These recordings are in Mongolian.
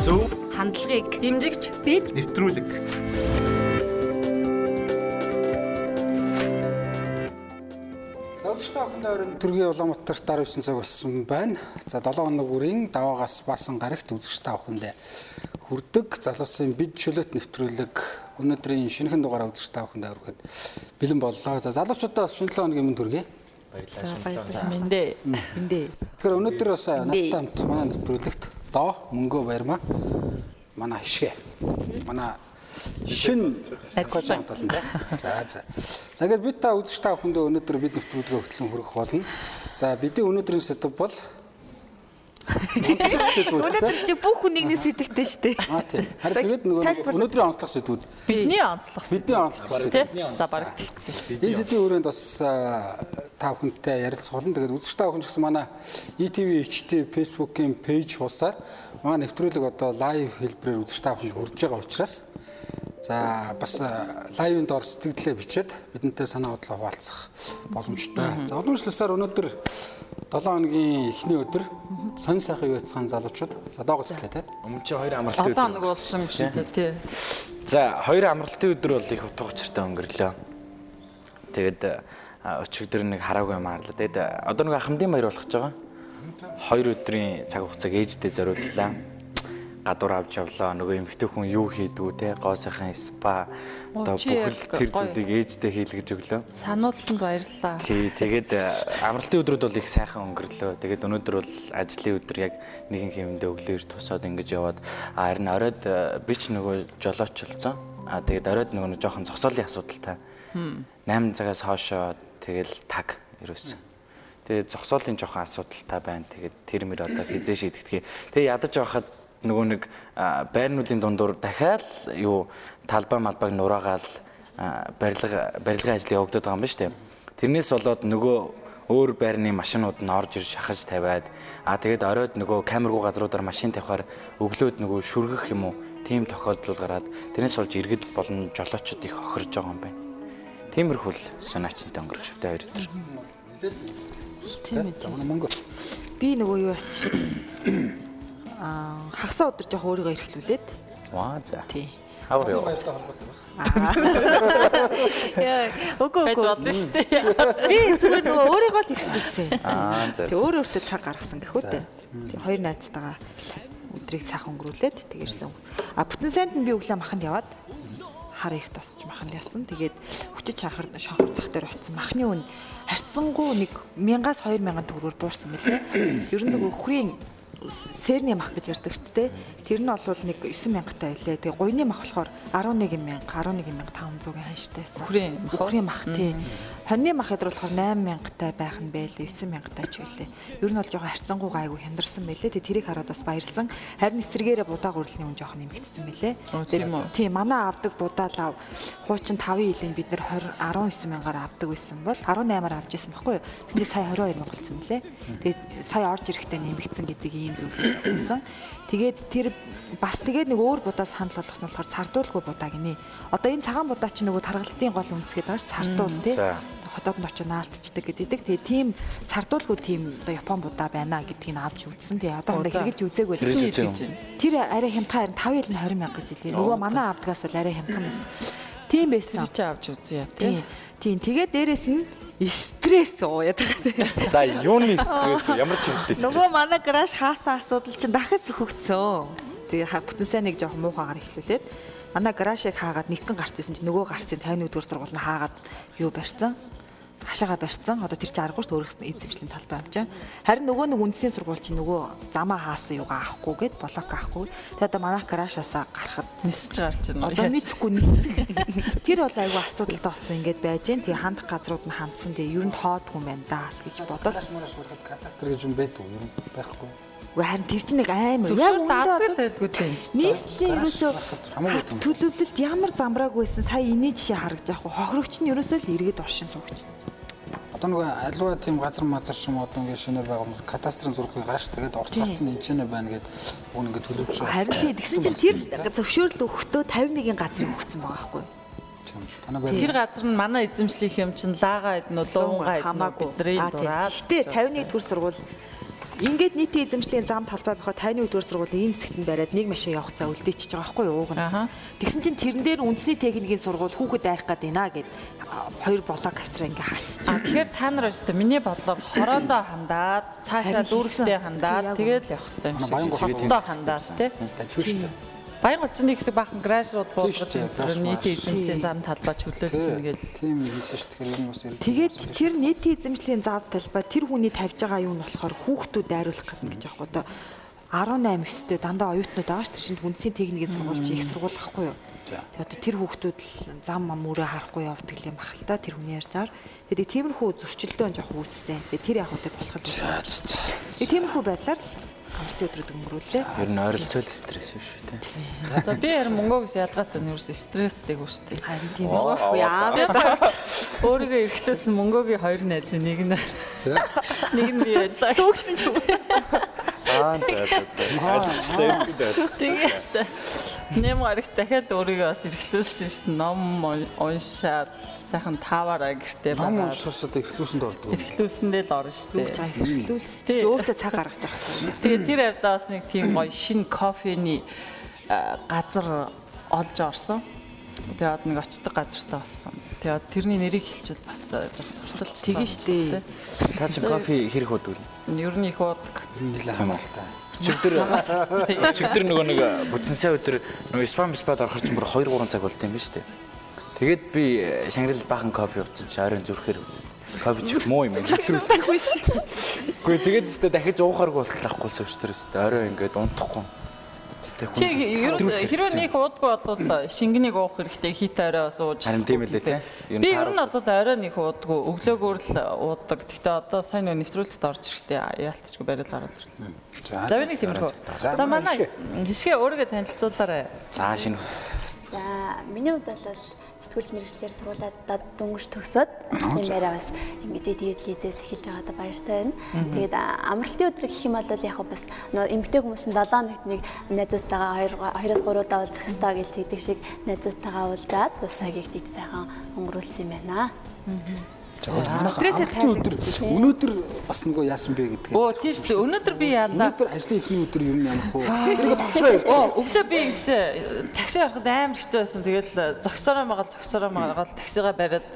зөв. Хандлагыг. Дэмжигч. Бид. Нэвтрүүлэг. Зөвлөлтөй охин дөрөв төргийн Улаанбаатарт 19 цаг болсон байна. За 7 хоног үрийн даваагаас баасан гарагт үзэгчтэй охиндээ хүрдэг залуусын бид чөлөөт нэвтрүүлэг өнөөдрийн шинэхэн дугаараа үзэгчтэй охиндээ өргөхөд бэлэн боллоо. За залуучуудаа шинэ 7 хоногийн өмнө төргий. мэндэ мэндэ Тэгэхээр өнөөдөр бас надтай хамт манай нэвтрүүлэгт доо мөнгөө баярмаа. Манай хишгэ. Манай шин Ажиллаа. талтай. За за. За ингээд бид та үзэгчтэй охиндөө өнөөдөр бид нэвтрүүлгээ хөтлөн хүргэх болно. За бидний өнөөдрийн сэдв бол Өнөөдөр чи бүх хүн нэгний сэдвтэй шүү дээ. Аа тийм. Харин тэгээд нөгөө нэг өнөөдрийн онцлог сэдвүүд бидний онцлог бидний онцлог сэдв. за баг тэгчих Энэ сэдвийн өрөөнд бас та бүхэнтэй ярилцах болно. Тэгээд үзэгчтэй охин ч гэсэн манай ETV, HT, Facebook-ийн пэйж хуудасаар манай нэвтрүүлэг одоо лайв хэлбэрээр үзэгчтэй охин хүрж байгаа учраас за бас лайвын доор сэтгэлдээ бичээд бидэнтэй санаа бодлоо хуваалцах боломжтой. За уламжлалсаар өнөөдөр 7 хоногийн эхний өдөр сонь сайхан юуцхан залуучууд за доогоц хэлээ те. өмнө чи хоёр амралтын 7 хоног болсон юм шүү дээ тий За хоёр амралтын өдөр бол их утга учиртай өнгөрлөө. Тэгээд өчигдөр нэг хараагүй юм аа л. Тэгээд одоо нэг хамдын баяр болох гэж байгаа. Хоёр өдрийн цаг хугацааг ээждээ зориуллаа. Гадуур авч явлаа. Нөгөө эмэгтэй хүн юу хийдгүү те гоо сайхан спа одоо бүхэл тэр зүйлийг ээждээ хийлгэж өглөө. сануулсанд баярлалаа Тий, тэгээд а, амралтын өдрүүд бол их сайхан өнгөрлөө. Тэгээд өнөөдөр бол ажлын өдөр яг нэгэн хэмэндээ өглөө ирж тусаад ингэж яваад харин оройд а, би ч нөгөө жолооч болсон. А тэгээд оройд нөгөө жоохон зогсоолын асуудалтай. 8 цагаас хоошоо тэгэл таг ерөөсөн. Тэгээд зогсоолын жоохон асуудалтай байна. Тэгээд тэр мөр одоо хизээ шийдэгдгийг. Тэгээд ядаж байхад нөгөө нэг байрнуудын дундуур дахиад юу талбай малбайг нураагаал барилга барилгын ажил явагдаад байгаа юм ба штэ. Тэрнээс болоод нөгөө өөр байрны машинууд нь орж ирж шахаж тавиад а тэгээд оройд нөгөө камергүй газруудаар машин тавихаар өглөөд нөгөө шүргэх юм уу тийм тохиолдол гараад тэрнээс болж иргэд болон жолоочд их охирж байгаа юм байна. Тиймэрхүү л сониачтай өнгөрөх швтэй хоёр өдөр. Тийм ээ. Мөнгө. Би нөгөө юу яасан шүү. Аа хагасаа өдөр жоох өөрийгөө эрхлүүлээд Ваа за. тий. Хавар яа. Баяртай холбоотой бас. Яа, үгүй байж үгүй. болно шүү дээ Би зүгээр нөгөө өөрийгөө л эрхлүүлсэн. Аа за. Тэг өөр өөртөө цаг гаргасан гэхүүтэй. Тэг хоёр найзтайгаа өдрийг сайхан өнгөрүүлээд тэгэрсэн. А бүтэн сайнд нь би өглөө маханд яваад хар их тосч маханд ялсан. Тэгээд хүчиж шахар шахар зах дээр очсон. Махны үн харьцангуй нэг 1000-аас 2000 төгрөгөөр буурсан мэлээ. Ер нь зөв өхрийн сэрний мах гэж ярьдаг шүү дээ. Тэр нь бол нэг 9000 таа байлээ. Тэгээ гуйны мах болохоор 11000, 11500-ийн ханштай байсан. Уу? Өхрийн мах тий. Хоньны мах ядрал болохоор 8000 таа байх нь байлээ, 9000 таа ч байлээ. Ер нь бол жоохон харьцангуй гайгүй хяндарсан байлээ. Тэгээ тэрийг хараад бас баярлсан. Харин эсрэгээрээ будаа гурлын үн жоохон нэмэгдсэн байлээ. Тийм үү? Тийм, манай авдаг будаа лав хуучин 5 жилийн бид нэр 20 19 мянгаар авдаг байсан бол 18-аар авч ирсэн байхгүй юу? Тэгээ сая 22 мянга болсон мөлий. Тэгээд сая орж ирэхдээ нэмэгдсэн гэдэг ийм зүйл болсон. Тэгээд тэр бас тэгээд нэг өөр будаас хандл болгосон болохоор цардуулгүй будаа гинэ. Одоо энэ цагаан будаа чи нөгөө таргалтын гол үндэс гэдэг ааш цардуул тий. За. Хотоод нь очиж наалтчдаг гэдэг. Тэгээ тийм цардуулгүй тийм одоо Япон будаа байна гэдгийг нь авч үзсэн. Тэгээ одоо Оо, хондоо хэрэгж үзээгүй л. Гэж байна. Тэр арай хямдхан харин 5 ил нь 20 мянга гэж хэлээ. Нөгөө манай авдгаас бол арай хямдхан байсан. Тийм байсан. тэр чи авч үзье Тийм. тий Тийм. Тэгээд дээрэс нь стресс уу ядаг. За юуны стресс ямар чиглэлтэй стресс? Нөгөө манай гараж хаасан асуудал чинь дахиад сөхөгцсөн. Тэгээ ха- бүтэн сайн нэг жоохон муухайгаар ихлүүлээд манай гаражийг хаагаад нэгэн гарч ирсэн чинь нөгөө гарцын 51-р сургууль нь хаагаад юу барьсан. Хашаага барьсан. Одоо тэр чинь аргагүй шүү өөрөөс нь эзэмшлийн талбай авчаа. Харин нөгөө нэг үндэсний сургууль чинь нөгөө замаа хаасан юугаа авахгүй гээд блок авахгүй. Тэгээд одоо манайх гараашаасаа гарахад нисэж гарч ирнэ Одоо мэдхгүй нийцэх. Тэр бол айгүй асуудалтай болсон ингээд байж гэн. Тэгээ хандах газрууд нь хандсан. Тэгээ ер нь хоодгүй юм байна да гэж урахад катастр гэж юм байдаг уу? Ер нь байхгүй. Үгүй харин тэр чинь нэг аймаг. Яг үүндээ тийм нийслэлийн ерөөсөө төлөвлөлт ямар замбраагүйсэн сая иний жишээ харагдаж хөө хохирогч нь ерөөсөө л иргэд оршин суугч. Одоо нөгөө альва тийм газар мазар ч юм уу одоо ингээд шинээр байгаа юм катастрын зургийг гараш тэгээд орч гарцсан энэ ч нэ байна гэд уг ингээд төлөвч байгаа. Харин тий тэгсэн чинь тэр зөвшөөрөл өгөхдөө 51-ийн газрыг өгсөн байгаа байхгүй юу? Тийм. Тэр газар нь манай эзэмшлих юм чинь лаага эднү луунга эднү бидний Аа, тий. дураад Гэтэ 51 төр сургууль ингээд нийтийн эзэмшлийн зам талбай бохоо тайны өдгөр сургуулийн энэ хэсэгт нь бариад нэг машин явах цаа үлдээчихэж байгаа байхгүй юу ууг нь. Тэгсэн чинь тэрэн дээр үндэсний техникийн сургууль хүүхэд дайрах гээд байна гэд хоёр блок авчраа ингээ хаачих. А тэгэхээр та нар өстө миний бодлоор хорондоо хандаад цаашаа хийсэн. хандаад тэгээд явах хэрэгтэй юм шиг. гол Хотдоо хандаад тий. Дажгүй шүү дээ. Баян голчны хэсэг баахан грашрууд буулгаж нийтийн эзэмшлийн зам талбай чөлөөлж чинь гээл. Тийм хийсэн шүү дээ. Энэ бас ирэх. Тэгээд тэр нийтийн эзэмшлийн зав талбай тэр хүний тавьж байгаа юм нь болохоор хүүхдүүд дайруулах гэдэг гэж аахгүй одоо 18 9-тэй дандаа оюутнууд байгаа ш тэр шинэ хүнсийн техникийн сургууль чи их сургууль ахгүй юу. Тэгээд тэр хүүхдүүд л зам ам мөрөө харахгүй явдаг юм бахал та тэр хүний ярьжаар. Тэгээд тиймэрхүү зөрчилдөө жоох үүссэн. Тэгээд тэр яг үүтэй болох л. Тэгээд тиймэрхүү байдлаар л амралтын өдрүүд өнгөрүүлээ. Ер нь ойролцоол стресс биш үү те. За би харин мөнгөөс ялгаатай нь ерөөс стресстэй шүү дээ. Харин тийм үү. Яа. Өөрийгөө эрэхтээс мөнгөгийн хоёр найз нэг нь За. нэг нь би байлаа. Төгсөн ч үгүй. Аа за за за. Ойлгочлаа юм дээ. Тэгээд нэм гарах дахиад өөрийгөө бас эрэхтүүлсэн шин ном уншаад сайхан тааваараа гэртээ Ном байгаа. уншихаас одоо ихлүүсэнд ордог. Эрэхтүүлсэндээ л орно шүү дээ. Хэлүүлсэн. Өөртөө цаг гаргаж байгаа. Тэгээд тэр авдаа бас нэг тийм гоё шин кофений газар олж орсон. Тэгээд нэг очдог газартай болсон. Тэгээд тэрний нэрийг хэлчихвэл бас жоох сурталч Тэгэн штэ. Та чи кофе хэрэг хөдөл. Ер нь их уудаг. Нилээ хамаалтай. Өчигдөр өчигдөр нөгөө нэг бүтэн сая өдөр нөгөө спам спад орохор ч бүр 2 3 цаг болт юм ба штэ. Тэгээд би Шангрил баахан кофе уусан чи оройн зүрхээр кофе чих муу юм байна. Гэхдээ тэгээд өстө дахиж уухааргүй болохлахгүй өчтөр өстө орой ингээд унтахгүй. Чи хэрвээ нэг уудгүй бол шингэнийг уух хэрэгтэй хит орой сууж. Харин тийм ээ те. Би ер нь бол орой нэг уудгүй өглөөгөр л уудаг. Гэхдээ одоо сайн нэг нэвтрүүлэгт орж ирэхдээ яалтчгүй барил гараад ирлээ. За. За би нэг тиймэрхүү. За, За манай хишгээ өөрийгөө танилцуулаарай. За шинэ За миний хувьд бол сэтгүүлч мэрэгчлэр сургуулаад дөнгөж төгсөөд энэ байраа бас ингэж тэгээд лидээс эхэлж байгаадаа баяртай байна. Тэгээд амралтын өдөр гэх юм бол яг бас нөө эмгтэй хүмүүс шин 7 нэгт нэг найзуудтайгаа 2 2-оос 3 удаа уулзах хэрэгтэй гэж тэгдэг шиг найзуудтайгаа уулзаад бас цагийг тийж сайхан өнгөрүүлсэн юм байна. За манайх Стрессээ амралтын өдөр өнөөдөр бас нөгөө яасан бэ гэдгээ. Оо тийм шүү. дээ. Өнөөдөр би яалаа. Өнөөдөр ажлын эхний өдөр юу юм хөө. Тэрийг товчроо ярьж. Оо өглөө би ингэсэн такси харахад амар хэцүү байсан. Тэгээд зогсороо магаа зогсороо магаа таксигаа бариад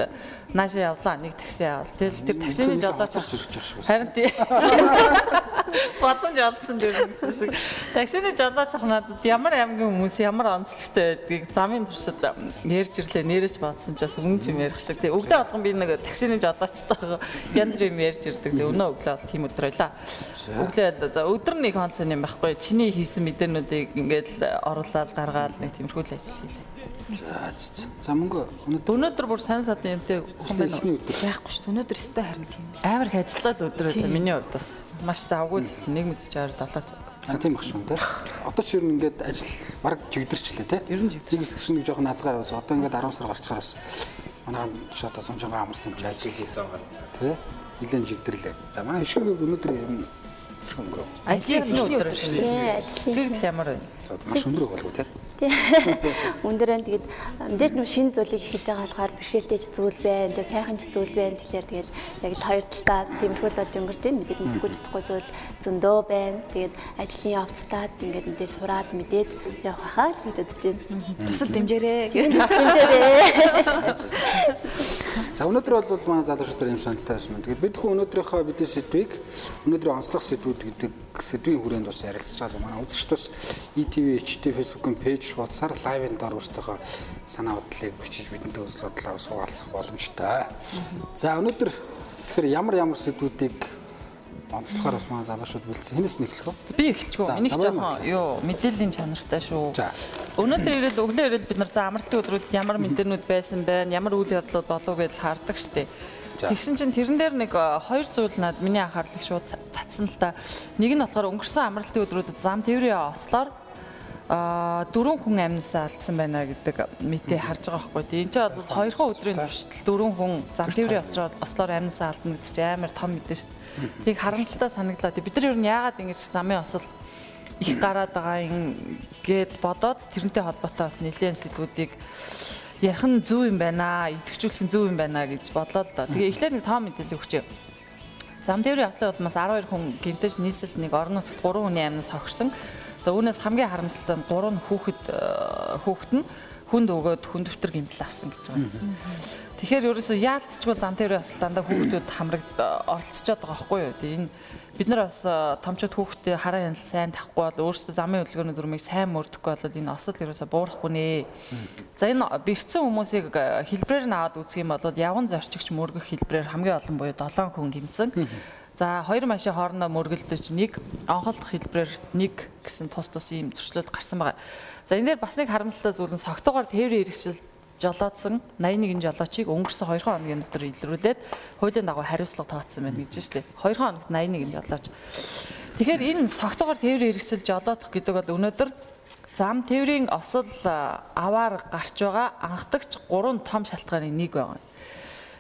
наашаа явлаа. Нэг такси авал. Тэгэл тэр таксины жолооч. Харин тий. Бодон жолсон дээр гэсэн шиг. Таксины жолооч ах надад ямар аймгийн хүмүүс ямар онцлогтой байдгийг замын туршид ярьж ирлээ. Нэрэж бодсон ч бас өмнө юм ярих шиг. Тэгээ өглөө болгон би нэг таксины жолоочтойгоо янз бүр юм ярьж ирдэг. Тэгээ өнөө өглөө тийм өдөр байлаа. Өглөө за өдөр нэг онцон юм байхгүй. Чиний хийсэн мэдээнүүдийг ингээд оруулаад гаргаад нэг тиймэрхүү л ажил хийлээ. За за. За мөнгө өнөөдөр Өнөөдөр бүр сайн садны юмтэй хүн байна эхний өдөр. Яахгүй шүү. дээ. Өнөөдөр өстой харин тийм. Амар их ажиллаад өдөр байлаа. Миний хувьд бас маш завгүй л нэг мэд 60 70 цаг. А тийм баг шүү те. Одоо ч ер нь ингээд ажил баг жигдэрчлээ те. Ер нь жигдэрч. Тэгээс чинь жоохон назгаа яваас одоо ингээд 10 сар гарчгаар бас манай ч одоо сумжангаа амарсан юм чи ажил те. Нилэн жигдэрлээ. За манай ишиг өнөөдөр ер нь өнгөрөө. Ажлын өдөр шүү дээ. Тэгэл ямар вэ? За маш өндөр болов те. Тий. Өндөрөө тэгээд мэдээж нөө шинэ зүйлийг эхэлж байгаа болохоор бэрхшээлтэй ч зүйл байна, тэгээд сайхан ч зүйл байна. Тэгэхээр тэгээд яг л хоёр талдаа тиймэрхүү л болж өнгөрч байна. Мэдээж мэдгүй чадахгүй зүйл зөндөө байна. Тэгээд ажлын явцдаад ингээд мэдээж сураад мэдээд явах хаа л гэж бодож байна. Тусал дэмжээрэй гэх. Хэмжээрээ. За өнөөдөр бол манай залуучууд юм сантай байсан. Тэгээд бид хөө өнөөдрийнхөө бидний сэдвийг өнөөдрийн онцлог сэдвүүд гэдэг сэдвийн хүрээнд бас ярилцж байгаа. Манай үзэгчдээс ETV, HT Facebook-ын пэйж хуудасаар лайвын дор өөрсдийнхөө санаа бодлыг бичиж бидэнтэй үзэл бодлоо суулгах боломжтой. За өнөөдөр тэгэхээр ямар ямар сэдвүүдийг онцлохоор бас манай залуучууд бэлдсэн. Хинээс нь эхлэх вэ? Би эхэлчихв. За, Энийг жоохон юу мэдээллийн чанартай шүү. Өнөөдөр ирээд өглөө ирээд бид нар за амралтын өдрүүд ямар мэдээнүүд байсан байна, ямар үйл явдлууд болов гэж хардаг штеп. Тэгсэн чинь тэрэн дээр нэг э, хоёр зүйл над миний анхаарлыг шууд татсан л та. Нэг нь болохоор өнгөрсөн амралтын өдрүүдэд зам тээврийн ослоор а дөрвөн хүн амьнасаа алдсан байна гэдэг мэдээ харж байгаа байхгүй. Тийм ч бол хоёрхан өдрийн туршид дөрвөн хүн зам тээврийн ослоор ослоор амьнасаа алдна гэдэг чинь амар том мэдээ шүү дээ. Тийг харамсалтай санагдлаа. Бид нар ер нь яагаад ингэж замын осол их гараад байгаа юм гэд бодоод тэрнтэй холбоотой бас нэлээд сэдвүүдийг ярих нь зөв юм байна аа, идэвхжүүлэх нь зөв юм байна гэж бодлоо л да. Тэгээ эхлээд нэг том мэдээлэл өгчээ. Зам тээврийн ослын улмаас 12 хүн гинтэж нийслэл нэг орон нутгад 3 хүний амнаас хохирсон. За үүнээс хамгийн харамсалтай нь 3 хүүхэд э, хүүхэд нь хүнд өгөөд хүн дэвтэр гимтэл авсан гэж байгаа. Тэгэхээр ерөөсөө яалтчгүй зам тээврийн ослын дандаа хүүхдүүд хамрагд э, оролцоод байгаа байхгүй юу? Энэ бид нар бас э, томчууд хүүхдээ хараа хяналт сайн тахгүй бол өөрсдөө замын хөдөлгөөний дүрмийг сайн мөрдөхгүй бол энэ осол ерөөсө буурахгүй нэ. За энэ бэрцэн хүмүүсийг э, хэлбрээр нь аваад үзэх юм бол явган зорчигч мөргөх хэлбрээр хамгийн олон буюу 7 хүн гимцэн. За хоёр машин хоорондоо мөргөлдөж нэг онголох хэлбрээр нэг гэсэн тус тус ийм зөрчлөлт гарсан байгаа. За энэ дээр бас нэг харамсалтай зүйл нь согтоогоор тээврийн хэрэгсэл жолоодсон 81 жолоочийг өнгөрсөн 2 хоногийн дотор илрүүлээд хуулийн дагуу хариуцлага тооцсон байна гэж шүү дээ. 2 хоногт 81 жолооч. Тэгэхээр энэ согтоогоор тээврийн хэрэгсэл жолоодох гэдэг бол өнөөдөр зам тээврийн осол аваар гарч байгаа анхдагч 3 том шалтгааны нэг байгаа.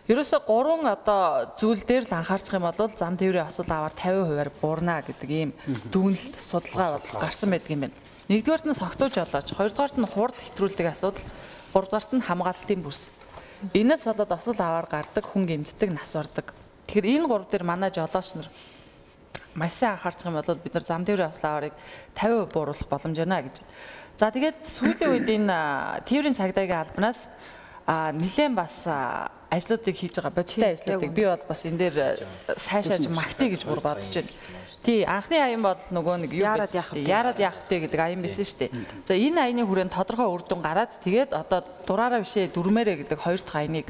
Ерөөсө 3 одоо зүйл дээр л анхаарчих юм бол зам тээврийн осол аваар 50%-аар буурна гэдэг ийм дүгнэлт судалгаа гарсан байдаг юм байна. Нэгдүгээрт нь согтууж жолооч, хоёрдугаарт нь хурд хэтрүүлдэг асуудал, гуравдугаарт нь хамгаалтын бүс. Энээс болоод осол аваар гардаг, хүн гэмтдэг, нас бардаг. Тэгэхээр энэ гурав дээр манай жолооч нар маш сайн анхаарчих юм бол бид нар зам тээврийн осол аваарыг 50% бууруулах боломж байна гэж. За тэгээд сүүлийн үед энэ тээврийн цагдаагийн албанаас а нилээн бас ажлуудыг хийж байгаа бодиттой ажлуудыг би бол бас энэ дээр сайшааж магтъя гэж бүр бодож байна. Тий, анхны аян бол нөгөө нэг юу Яарад байсан яах шүү дээ. Яарад яах вэ гэдэг аян байсан шүү дээ. За энэ аяны хүрээнд тодорхой үр дүн гараад тэгээд одоо дураараа бишээ дүрмээрэ гэдэг хоёр дахь аяныг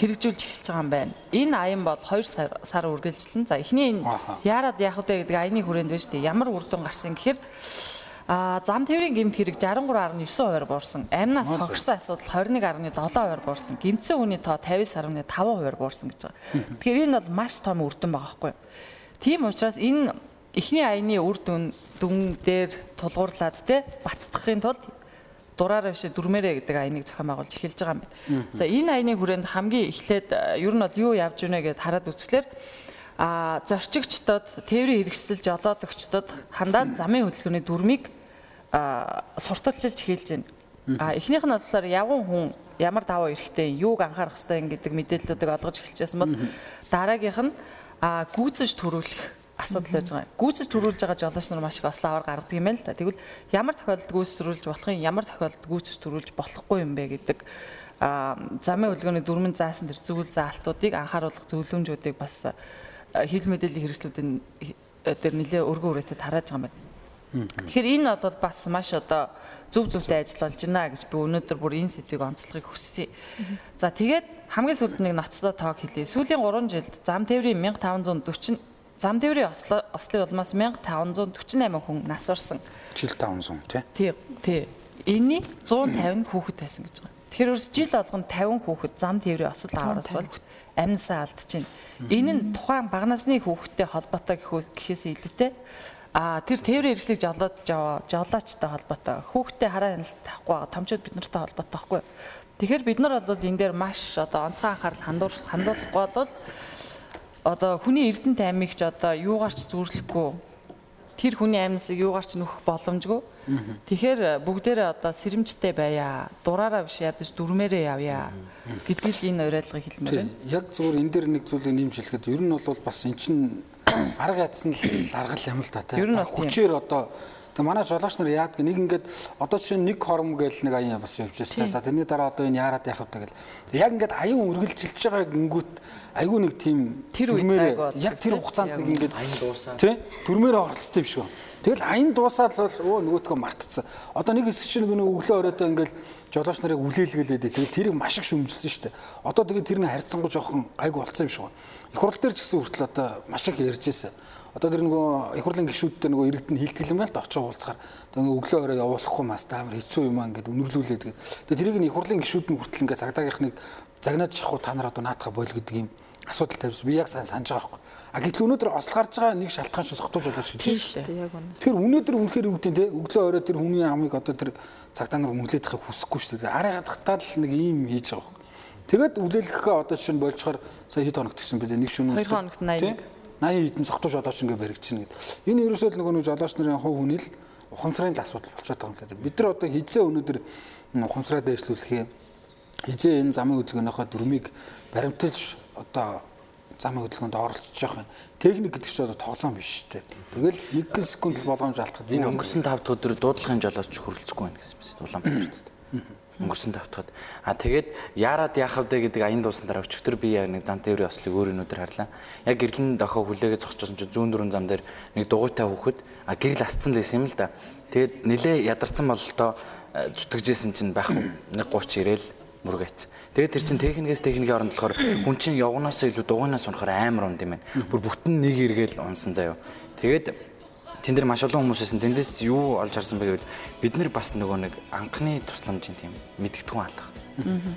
хэрэгжүүлж эхэлж байгаа юм байна. Энэ аян бол 2 сар сар үргэлжилсэн. За эхний энэ яарад яах вэ гэдэг аяны хүрээнд байна шүү дээ. Ямар үр дүн гарсан гэхээр А зам тээврийн гэмт хэрэг 63.9%-аар буурсан. Амнаас хогсон асуудал 21.7%-аар буурсан. Гэмтсэн хүний тоо 50.5%-аар буурсан гэж байгаа. Тэгэхээр энэ бол маш том үр дүн байгаа байхгүй юу? Тийм учраас энэ эхний аяны үр дүн дүн дээр тулгуурлаад те баттахын тулд дураараа бишээ дүрмээрэ гэдэг аяныг зохион байгуулж эхэлж байгаа юм байна. За энэ аяны хүрээнд хамгийн эхлээд э, ер нь бол юу явж гинэ гэдээ хараад үзэхлээр а зорчигчдод тээврийн хэрэгсэл жолоодогчдод хандаад замын хөдөлгөөний дүрмийг сурталчилж эхэлж байна. А эхнийх нь болохоор явган хүн ямар даваа эрэхтэй юуг анхаарах хэрэгтэй гэдэг мэдээллүүдийг олгож эхэлчихсэн бол дараагийнх нь а гүйцэж төрүүлэх асуудал байж байгаа. Гүйцэж төрүүлж байгаа жолооч нар маш их ослоо аваар гаргадаг юм байна л да. Тэгвэл ямар тохиолдолд гүйцэж төрүүлж болох юм, ямар тохиолдолд гүйцэж төрүүлж болохгүй юм бэ гэдэг а замын хөдөлгөөний дүрмэн заасан тэр зүйл заалтуудыг анхааруулах зөвлөмжүүдийг бас хил мэдээллийн хэрэгслүүдийн дээр нэлээ өргөн үрээтэй тарааж байгаа юм байна. Тэгэхээр энэ бол бас маш одоо зөв зөвтэй ажил болж байна гэж би өнөөдөр бүр энэ сэдвийг онцлохыг хүссэн. За тэгээд хамгийн сүүлд нэг ноцтой тоог хэлье. Сүүлийн 3 жилд зам тээврийн 1540 зам тээврийн ослын улмаас 1548 хүн нас орсон. Жил 500 тий. Тий. Тий. Эний 150 хүүхэд байсан гэж байгаа. Тэгэхээр ерөөс жил болгоно 50 хүүхэд зам тээврийн осол авараас болж амьсаа алдчихэв. Энэ нь тухайн бага насны хүүхэдтэй холбоотой гэхээс илүүтэй А тэр тээврийн хэрэгслийг жолоод жолоочтой холбоотой. Хүүхдтэй хараа хяналт тахгүй байгаа. Томчууд бид нартай холбоотой байхгүй. Тэгэхээр бид нар бол энэ дээр маш одоо онцгой анхаарал хандуул хандуулахгүй бол одоо хүний эрдэнэ таймыг ч одоо юугаарч зүүрлэхгүй тэр хүний амьнасыг юугаарч нөхөх боломжгүй. Тэгэхээр бүгдээрээ одоо сэрэмжтэй байя. Дураараа биш ядаж дүрмээрээ явъя гэдгийг энэ уриалгыг хэлмээр байна. Яг зүгээр энэ дээр нэг зүйлийг нэмж хэлэхэд ер нь бол бас эн чинь арга ядсан л аргал юм л та тийм. Хүчээр одоо Тэгээ манай жолооч нар яадаг нэг ингээд одоо чинь нэг хором гээл нэг аян бас явж байна. За тэрний дараа одоо энэ яарад яах вэ гэл. Яг ингээд аян үргэлжилж байгаа гингүүт айгүй нэг тийм айгүй яг тэр хугацаанд нэг ингээд аян дуусаад. тий дүрмээрээ оролцсон юм шиг байна. Тэгэл аян дуусаад л бол өө нөгөөдгөө мартцсан. Одоо нэг хэсэг чинь нэг өглөө оройдоо ингээл жолооч нарыг үлээлгэлээд тэгэл тэрийг маш их шүмжилсэн шүү дээ. Одоо тэгээ тэр нэг харьцангуй жоохон айгүй болцсон юм шиг байна. Их хурл дээр ч гэсэн хүртэл одоо маш их ярьж ирсэн. Одоо тэр нөгөө их хурлын гишүүдтэй нөгөө иргэдэн хилтгэл юм байна л да очиж уулзахаар тэгээ өглөө орой явуулахгүй мас таамар хэцүү юм аа ингээд үнэрлүүлээд тэгээд тэгээ тэрийг нь их хурлын гишүүд нь хүртэл ингээд цагдаагийнхныг загнаад шахуу та нар одоо наатаха бойл гэдэг юм асуудал тавьсан. Би яг сайн санаж байгаа байхгүй. А гэтэл өнөөдөр ослох гарч байгаа нэг шалтгаан шиг сохтууж болооч гэж Тийм байна. шүү дээ. Яг үнэ. Тэгэхээр өнөөдөр үнэхээр юу гэдэг те өглөө орой тэр хүний амыг одоо тэр цагтаа нар байхыг хүсэхгүй шүү дээ. Арай гадахтаа л нэг ийм хийж байгаа байхгүй. Тэгээд үлээлгэхээ одоо жишээ нь болчоор сая хэд хоног гэсэн бэ нэг шөнө Хоёр хоногт 81. 80 хэдэн цогтуу жолооч ингээ баригдчихна гэд. Энэ ерөөсөө л нөгөө нэг жолооч нарын хувь хүний л ухамсарын л асуудал болчиход байгаа юм л да. Бид нар одоо хизээ өнөөдөр ухамсараа дээшлүүлэхээ хизээ энэ замын хөдөлгөөнийхөө дүрмийг баримталж одоо замын хөдөлгөөнд оролцож явах юм. Техник гэдэг чинь одоо тоглоом биш шүү дээ. Тэгэл 1 секунд болгоомж алдахад Энэ өнгөрсөн 5 дахь өдөр дуудлагын жолооч хүрэлцэхгүй байна гэсэн мэт Улаанбаатарт. Өнгөрсөн 5 дахь. А тэгээд яарад яах вэ гэдэг аян дуусан дараа өчтөр би яг нэг зам тээврийн ослыг өөр өнөдөр харлаа. Яг гэрлэн дохоо хүлээгээ зогчсон чинь зүүн дөрүн зам дээр нэг дугуйтай хүүхэд а гэрэл асцсан байсан юм л да. Тэгээд нилээ ядарсан бололтоо зүтгэжсэн чинь байх нэг 30 ирээл мөргөөц. Тэгээд тэр чин техникээс техникийн оронд болохоор хүн чинь явгнаасаа илүү дугуйнаас унахаар амар унд юм байна. Бүр бүтэн нэг эргээл унсан заяо. Тэгээд тэн дээр маш олон хүмүүсээс тэндээс юу олж харсан бэ гэвэл бид нар бас нөгөө нэг анхны тусламжийн тийм мэдгэдэггүй алах.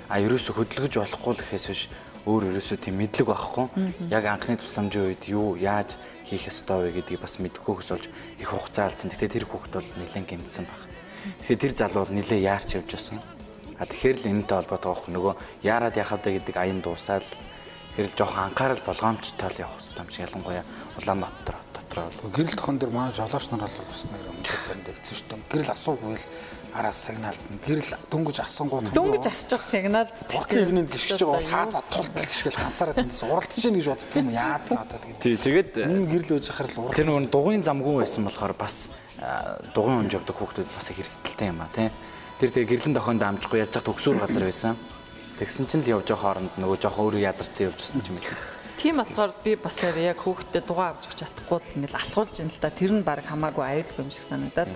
А ерөөсө хөдөлгөж болохгүй л гэхээс биш өөр ерөөсө тийм мэдлэг байхгүй. Яг анхны тусламжийн үед юу яаж хийх ёстой вэ гэдгийг бас мэдгүйхээс олж их хугацаа алдсан. Гэтэ тэр хүүхд бол нэлээд гэмтсэн баг. Тэгэхээр тэр залуу нэлээд яарч явж байсан. А тэгэхээр л энэтэй холбоотой авах нөгөө яарад яхав дэ гэдэг аян дуусаад хэрэл жоохон анхаарал болгоомжтой л явах хэрэгтэй юм шиг ялангуяа Улаанбаатар болоо. Гэрэл тохон дээр манай жолооч нар бол бас нэр өмнө заримдаа хэцүү шүү дээ. Гэрэл асуугүй л араас сигналд нь гэрэл дөнгөж асангууд дөнгөж асчих сигналд тэгтээ игнэнд гიშгэж байгаа бол хаазаа тултал гიშгэл ганцаараа тэндээс уралдаж чинь гэж боддог юм яад надад гэдэг. Тий тэгэд энэ гэрэл өөж хахаар л уралдаж. Тэр нөгөө дугуйн замгүй байсан болохоор бас э, дугуйн унж явдаг хүүхдүүд бас их эрсдэлтэй юм а тий. Тэр тэгээ гэрлэн дохонд амжихгүй яаж зах төгсүр газар байсан. Тэгсэн чинь л явж байгаа хооронд нөгөө жоох өөрөө ядарсан явжсэн юм их Тийм болохоор би бас яг хүүхдэд дугаа авч өгч чадахгүй л ингээл алхуулж ин л та тэр нь баг хамаагүй аюулгүй юм шиг санагдаад.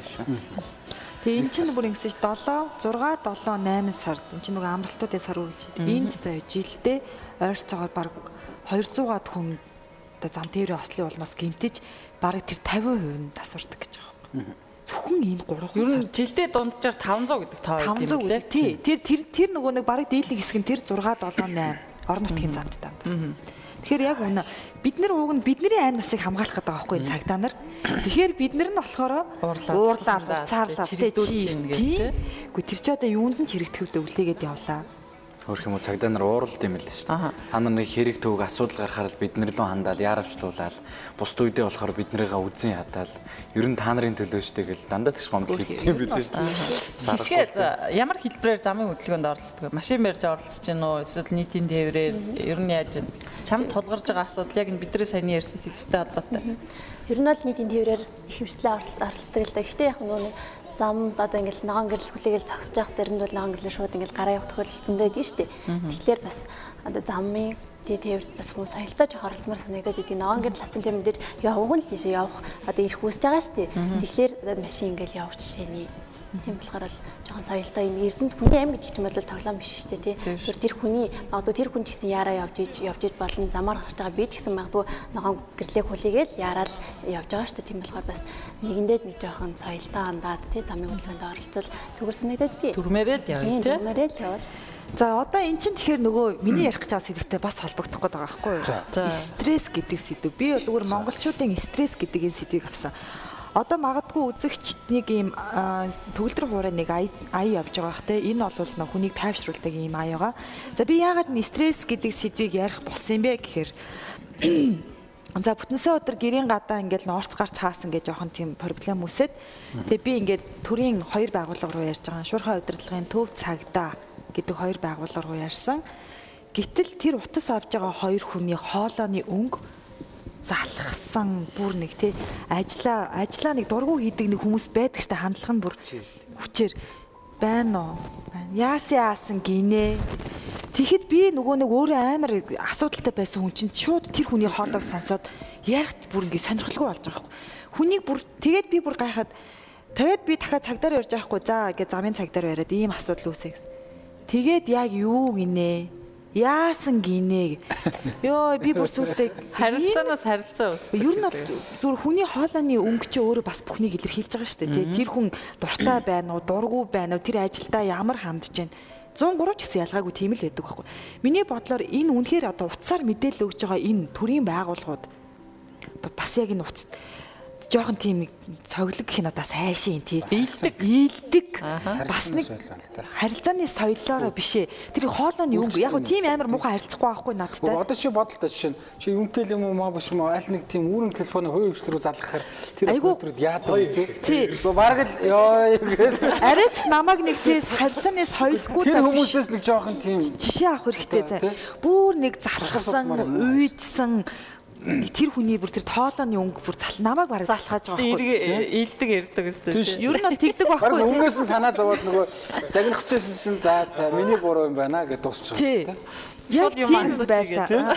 Тэгээ эн чинь бүр ингэсэн 7 6 7 8 сард эн чинь нөгөө амралтуудын сар үгж. Энд заяа жилдээ ойролцоогоор баг 200-аад хүн одоо зам тээврийн ослын улмаас гимтэж баг тэр 50% нь тасвардаг гэж байгаа юм. Зөвхөн энэ 3 Ер нь жилдээ дунджаар 500 гэдэг тоо 500 юм лээ. Тий. Тэр тэр тэр нөгөө нэг барыг дээдлийн хэсэг нь тэр 6 7 8 орон нутгийн замд танд. Тэгэхээр яг үнэ бид нар ууг нь бидний айн насыг хамгаалах гэдэг юу цагдаа нар. Тэгэхээр бид нар нь болохоор ийн гэх тий. тий. Гэхдээ тэр чи одоо юунд нь чирэгдэхүүдэд өвлөөгээд явлаа. Хөрх юм уу цагдаа нар ууралд юм л шүү дээ. Та нар нэг хэрэг төвөг асуудал гарахаар л бид нар лөө хандаал яаравчлуулаад бусд үедээ болохоор бид нарыгаа үзэн хатаал ер нь та нарын төлөө шүү дээ гэл дандаа тийш гомдол хэлдэг юм билээ шүү дээ. Хишгээ за, ямар хэлбэрээр замын хөдөлгөөнд оролцдог вэ? Машин барьж оролцож гин үү? Эсвэл нийтийн тээврээр ер нь яаж вэ? Чамд тулгарч байгаа асуудал яг энэ бидний саяны ярьсан сэдвтэй холбоотой. Ер нь бол нийтийн тээврээр их хвшлээ оролцдог л да. Гэхдээ яг нөгөө нэг замд одоо ингээл ногоон гэрэл хүлээгээл зогсож явах тэрэнд бол ногоон гэрлээ шууд ингээл гараа явах тохиолдол зөндөөд шүү дээ. Тэгэхээр бас одоо замын тий тээврт бас хүмүүс соёлтой жоох оролцмаар санагдаад идэг. Ногоон гэрэл хацсан тэр мэдээж явах нь л тийшээ явах одоо ирэх хүсэж байгаа шүү дээ. Тэгэхээр машин ингээл явах жишээний Тийм болохоор л жоохон соёлтой энэ Эрдэнэт хүний аим гэдэг чинь бол тоглоом биш шүү дээ тий. Тэр тэр хүний магадгүй тэр хүн гэсэн яараа явж иж явж иж болон замаар гарч байгаа би ч гэсэн магадгүй ногоон гэрлээ хүлээгээл яарал явж байгаа шүү дээ. Тийм болохоор бас нэгэндээ нэг жоохон соёлтой хандаад тий замын хөдөлгөөнд оролцол зүгээр санагдаад тий. Дүрмээрээ л явна Тийм тий. дүрмээрээ л явал. За одоо эн чинь тэгэхээр нөгөө миний ярих гэж байгаа сэдвтэй бас холбогдох гээд байгаа байхгүй юу? За. Стресс гэдэг сэдв. Би зүгээр монголчуудын стресс гэдэг энэ сэдвийг авсан. Одоо магадгүй үзэгчд нэг ийм төгөлдөр хуурай нэг ая явж байгаа те энэ бол нэг хүнийг тайвшруулдаг ийм ая байгаа. За би яагаад н стресс гэдэг сэдвийг ярих болсон юм бэ гэхээр За бүтэнсээ өдөр гэрийн гадаа ингээд норц гар цаасан гэж жоохон тийм проблем үсээд тэгээ би ингээд төрийн хоёр байгууллага руу ярьж байгаа. Шуурхай удирдлагын төв цагдаа гэдэг хоёр байгууллага руу ярьсан. Гэтэл тэр утас авж байгаа хоёр хүний хоолойны өнгө залхсан бүр нэг тий ажлаа ажлаа нэг дургу хийдэг нэг хүмүүс байдаг штэ хандлага нь бүр хүчээр байна уу? Яасан яасан гинэ? Тэгэхэд би нөгөө нэг өөрөө амар асуудалтай байсан хүн чинь шууд тэр хүний хоолойг сонсоод ярихт бүр ингэ сонирхолгүй болж байгаа байхгүй. Хүнийг бүр тэгээд би бүр гайхаад тэгээд би дахиад цагдаар ярьж байхгүй за гэж замын цагдаар яриад ийм асуудал үүсэ гэсэн. Тэгээд яг юу гинэ? Яасан гинэ? Йоо би бүр сүултээ Харилцаанаас харилцаа ус. Ер нь бол зүгээр хүний хоолойны өнгө чи өөрөө бас бүхнийг илэрхийлж байгаа шүү дээ. Тэр хүн дуртай байна уу, дургу байна уу, тэр ажилдаа ямар хандж байна. 103 ч гэсэн ялгаагүй тийм л байдаг байхгүй. Миний бодлоор энэ үнэхээр одоо утсаар мэдээлэл өгж байгаа энэ төрийн байгууллагууд ба- бас яг энэ утас жоохон тийм цоглог гэх нь одоо сайшин тий. Ийдэг, ийдэг. Бас нэг харилцааны соёлоор биш ээ. Тэр хоолойны өнгө яг нь тийм амар муухай харилцахгүй байхгүй надтай. Одоо чи бодлоо жишээ нь чи юмтэй л юм уу маа биш юм уу аль нэг тийм үүрэн телефоны хувийн хвс рүү залгахаар тэр өдрөд яадаг юм тий. Бараг л ёо гэдэг. Арай ч намайг нэг тийм харилцааны соёлгүй Тэр хүмүүсээс нэг жоохон тийм жишээ авах хэрэгтэй Тий. заа. Бүр нэг залхсан, юм. уйдсан тэр хүний бүр тэр тоолооны өнгө бүр зал намайг бараг залхааж байгаа байхгүй. Эрг илдэг ирдэг өстэй. Тийш. Ер нь бол тэгдэг байхгүй тий. өмнөөс нь санаа зовоод нөгөө загнахчихсан чинь за за миний буруу юм байна гэж дуусчих Тий. юм тий. Яг тийм байлаа.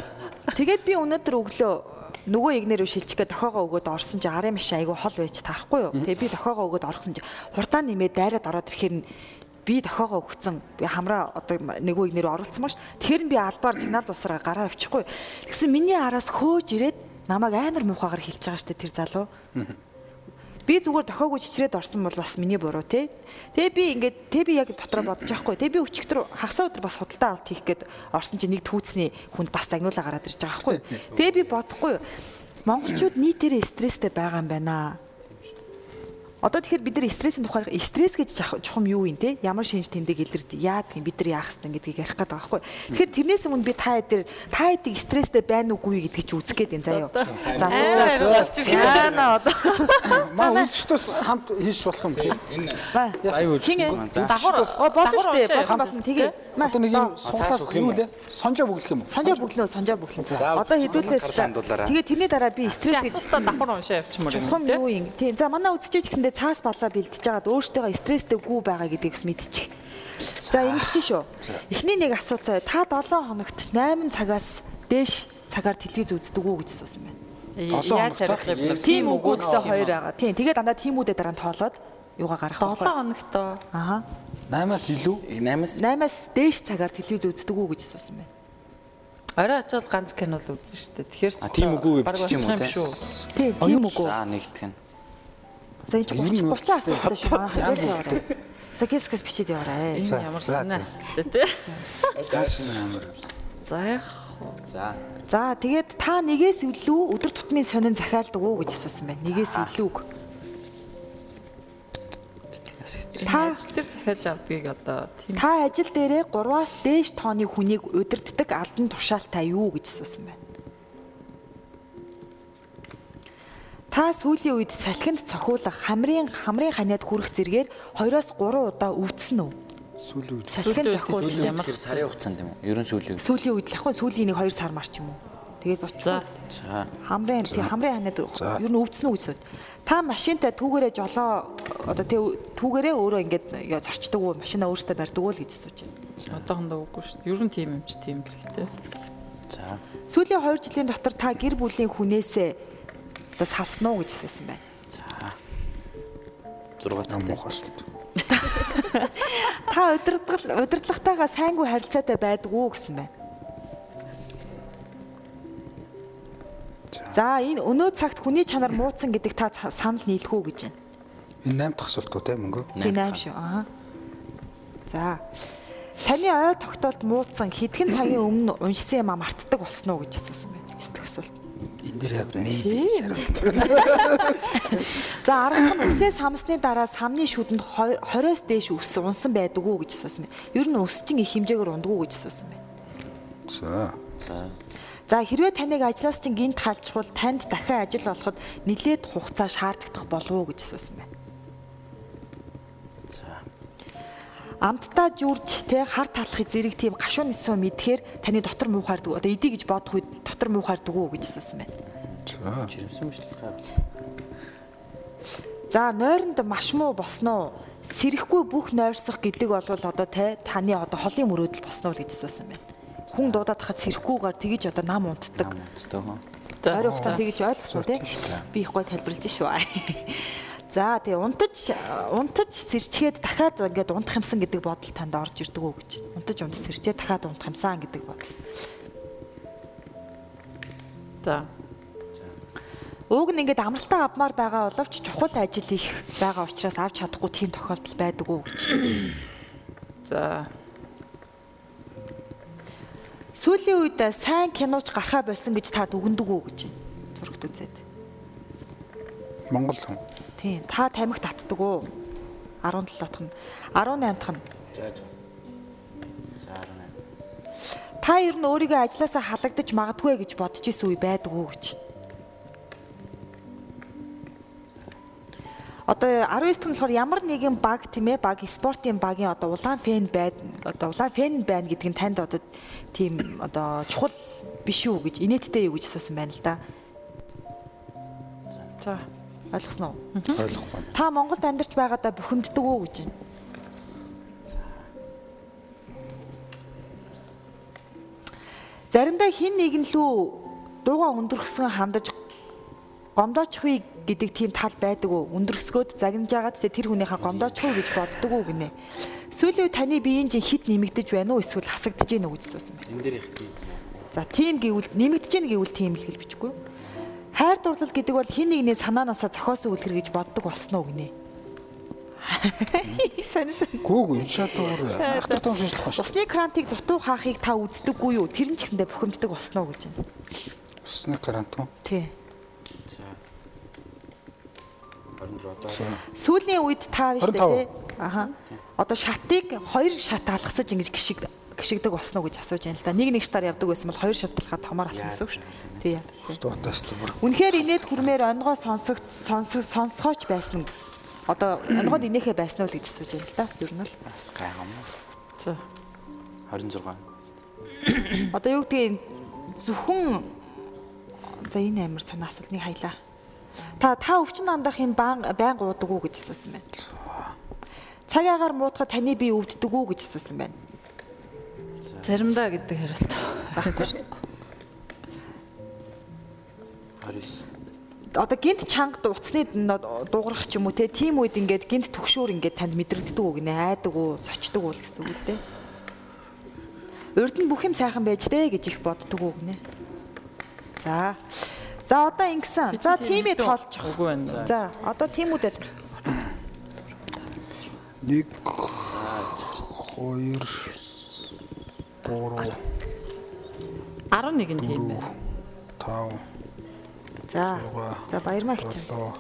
Тэгээд би өнөөдөр өглөө нөгөө игнэр рүү шилжих гээд дохоогоо өгөөд орсон чи арын маш айгүй хол байж таарахгүй юу. Тэгээ би дохоогоо өгөөд орсон чи хурдаа нэмээд дайраад ороод ирэхээр нь би дохоогоо өгцөн би хамраа одоо нөгөө игнэр рүү оруулсан маш. Тэгэхээр би албаар сигнал усраа гараа авчихгүй. Тэгсэн миний араас хөөж ирээд намайг амар муухайгаар хэлж байгаа штэ тэр залуу. Би зүгээр дохоогоо чичрээд орсон бол бас миний буруу тий. Тэгээ би ингээд тэг би яг дотроо бодож байхгүй. Тэгээ би өчигдөр хагасаа өдөр бас худалдаа авалт хийх гээд орсон чинь нэг түүцний хүнд бас загнуулаа гараад ирж байгаа байхгүй. Тэгээ би бодохгүй. Монголчууд нийтээрээ стресстэй байгаа юм байна. Одоо тэгэхээр бид нар стрессийн тухай стресс гэж чухам юу юм те? Ямар шинж тэмдэг илэрд яад гэм бид нар яах хэвтан гэдгийг ярих гээд байгаа байхгүй. Тэгэхээр тэрнээс өмнө би та хэд та хэдийг стресстэй байна уугүй гэдгийг чи үзэх гээд энэ заяа. За яана одоо Маа үзчдээс хамт хийш болох юм. Лайв үзчихгүй маань. За. давхар болно шүү дээ болсон тэгээ Одоо нэг юм сунглаас юу лээ? Сонжоо бүглэх юм уу? санжаа бүглөө санжаа бүглэн За, одоо хэдүүлээс тэгээ тэрний дараа би стресс гэж давхар уншаа явчихмаар юм. чухам юу юм тийм за манай үзчихэж гэсэндээ цаас балаа бэлдэж байгаад өөртөө стресстэй гүү байгаа гэдгийг бас мэдчих за ингэсэн шүү. Эхний нэг асуулт заяа та 7 хоногт 8 цагаас дээш цагаар телевиз үздэг үү гэж асуусан байна. Долоо Яаж юм бэ? тийм үгүй гэсэн хоёр байгаа. Тийм тэгээ дандаа тиймүүдээ дараа нь тоолоод юугаа гарах 7 хоногтоо аа 8-аас илүү? 8-аас 8-аас дээш цагаар телевиз үздэг үү гэж асуусан байна. Орой очиод ганц кино л үзэн штэ. Тэгэхээр ч А, тийм үгүй бичиж юм уу, шүү. тийм тийм үгүй. За нэгдэх нь. За энэ 30 30 асуултаа шүү манайх янз хэлээс яваарай. За гэсгээс бичээд яваарай. Энэ ямар за, за. санаа асуултаа те. Гаш амар. За яг За. За тэгээд та нэгээс илүү өдөр тутмын сонин захиалдаг уу гэж асуусан байна. Нэгээс илүүг. та ажил дээр захиаж авдгийг одоо тийм Та ажил дээрээ 3-аас дээш тооны хүнийг удирддаг алдан тушаалтай юу гэж асуусан байна. Та сүүлийн үед салхинд цохиулах хамрын хамрын ханиад хүрэх зэргээр 2-оос 3 удаа өвдсөн үү? Сүүлийн үед. Салхинд цохиулах Сүүлийн ямар сарын хугацаанд юм уу? Ерөн сүүлийн. сүүлийн үед л ахгүй сүүлийн нэг 2 сар марч юм уу? Тэгээд боч. За. Хамрын тий хамрын ханиад ер нь өвдсөн үү гэж асууд. Та машинтай түүгээрээ жолоо одоо тий түүгээрээ өөрөө ингээд зорчдөг уу? Машинаа өөртөө барьдаг уу л гэж асууж байна. одоохондоо үгүй шүү. Ер нь тийм юм чи тийм л те. За. Сүүлийн 2 жилийн дотор та гэр бүлийн хүнээсээ одоо салсан уу гэж асуусан байна. 6 тань муухай асуулт. Та удирдлага удирдлагатайгаа сайнгүй харилцаатай байдаг уу гэсэн байна. За энэ өнөө цагт хүний чанар муудсан гэдэг та санал нийлэх үү гэж байна. Энэ 8 дахь асуулт уу те мөнгө? Тийм аим шүү. Аа. За. Таны ой тогтоолт муудсан хэдхэн цагийн өмнө уншсан юм а мартдаг болсон уу гэж асуусан байна. Дээр яг. За 10 дахь нь үсээ самсны дараа самны шүдэнд 20-оос дээш ус унсан байдаг уу гэж асуусан байна. Ер нь ус чинь их хэмжээгээр ундаг уу гэж асуусан байна. За. За. За хэрвээ таныг ажлаас чинь гинт халжвал танд дахин ажил олоход нэлээд хугацаа шаардагдах болов уу гэж асуусан байна. За. Амттай жүрж те хар талахыг зэрэг тийм гашуун нисүү мэдхээр таны дотор муухайрдаг одоо эдий гэж бодох үед дотор муухайрдаг уу гэж асуусан байна. За. Жирэмсэн бичлэг. За нойронд маш муу босноо сэрэхгүй бүх нойрсох гэдэг бол одоо те таны одоо холын мөрөөдөл босноо л гэж асуусан байна. Хүн дуудаад хахад сэрэхгүйгээр тэгэж одоо нам унтдаг. Амттай хөө. Ойрын хугацаанд тэгэж ойлгосон тий. Би их гой тайлбарлаж шүү. За тэгээ унтаж унтаж сэрчгээд дахиад ингээд унтах юмсан гэдэг бодол танд орж ирдэг үү гэж. Унтаж унтаж сэрчээд дахиад унтах юмсан гэдэг бодол. За. Уг нь ингээд амралтаа авмаар байгаа боловч чухал ажил их байгаа учраас авч чадахгүй тийм тохиолдол байдаг уу гэж. За. Сүүлийн үед сайн киноч гарахаа болсон гэж та дүгндэг үү гэж. Зурагт үзээд. Монгол хүн. Тийм. Та тамхи татдаг уу? 17 дахь нь. 18 дахь нь. За за. За 18. Та ер нь өөрийгөө ажилласаа халагдаж магадгүй гэж бодож исэн үе байдаг уу гэж. Одоо 19 дахь нь болохоор ямар нэгэн баг тийм ээ баг спортын багийн одоо улаан фэн байд одоо улаан фэн байна гэдг нь танд одоо тийм одоо чухал биш үү гэж инээдтэй юу гэж асуусан байна л да. За ойлгосноо. Ойлгохгүй. Та Монголд амьдарч байгаадаа бухимддаг уу гэж байна. Заримдаа хин нэгэн лүү дууга өндөргсөн хандаж гомдоочихвээ гэдэг тийм тал байдаг уу? Өндөрсгөөд загнаж агаад тэ тэр хүнийхээ гомдоочихвээ гэж боддог уу гинэ. Сүүлийн таны биеийн жин хит нэмэгдэж байна уу эсвэл хасагдж байна уу гэж суусан байна. Энэ дээр их тийм. За тийм гэвэл нэмэгдэж байна гэвэл тийм л гэж бичихгүй. Хайр дурлал гэдэг бол хин нэгний санаанаасаа зохиосон үлгэр гэж боддог болсноо гинэ. Гүүг энэ шатуур ахтар том шинжлэх байна шүү. Усны крантыг дутуу хаахыг та үздэггүй юу? Тэр нь ч гэсэндээ бухимддаг болсноо гэж байна. Усны гарант уу? Тий. За. 26 одоо Сүүлийн үед та биш 25. үү? Аха. Одоо шатыг хоёр шат алгасаж ингэж гიშиг гიშигдэг болсноо гэж асууж байна л да. Нэг нэг шатаар явдаг байсан бол хоёр шат талхаа томоор алах гэсэн үг шүү. Тий. Дуутаас л бүр. Үнэхээр инээд хүрмээр онгоо сонсох сонсох сонсгооч байсан. Одоо онгоод инээхэ байсан уу гэж асууж байна л да. Ер нь л. бас гайхам. За. 26. Одоо юу гэдгийг зөвхөн за энэ амар санаа асуултыг хаялаа. Та та өвчин андах юм байн гуудаг уу гэж асуусан байна. Цаг агаар муутахад таны бие өвддөг үү гэж асуусан байна. Заримдаа гэдэг хариулт. Баггүй шүү. 29. Одоо гинт чанга уцсны дуугарах ч юм уу те тийм үед ингээд гинт төгшөөр ингээд танд мэдрэгддэг үг нэ айдаг уу цочдөг уу гэсэн үг те. Урд нь бүх юм сайхан байж дээ гэж их боддог үг нэ. За. За одоо ингэсэн. За тиймээ тоолчих. Үгүй байна. За одоо тиймүүдэд 1 2 3 11 нь тийм байна. 5 За. За баярмаа хичээн. 7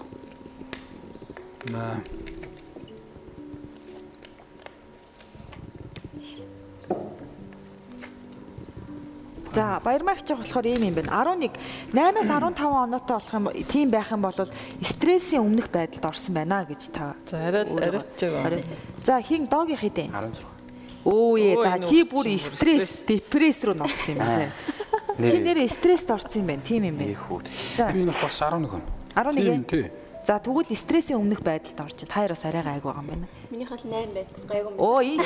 8 За баярмаа хичээх болохоор ийм юм байна. 11 8-аас 15 оноотой болох юм тийм байх юм бол стрессийн өмнөх байдалд орсон байна гэж та. За арайд арайч байгаа. За хин доогийн хэдийн. 16. Өө ээ за чи бүр стресс депресс рүү норсон юм байна. Чи нэрээ стресст орсон юм байна. Тийм юм байна. За би нэг бас 11 хүн. 11 Тийм ээ? тий. За тэгвэл стрессийн өмнөх байдалд орж та хоёр бас арай гайг байгаа юм байна. Минийх бол 8 байд бас гайгүй юм. Оо ийм.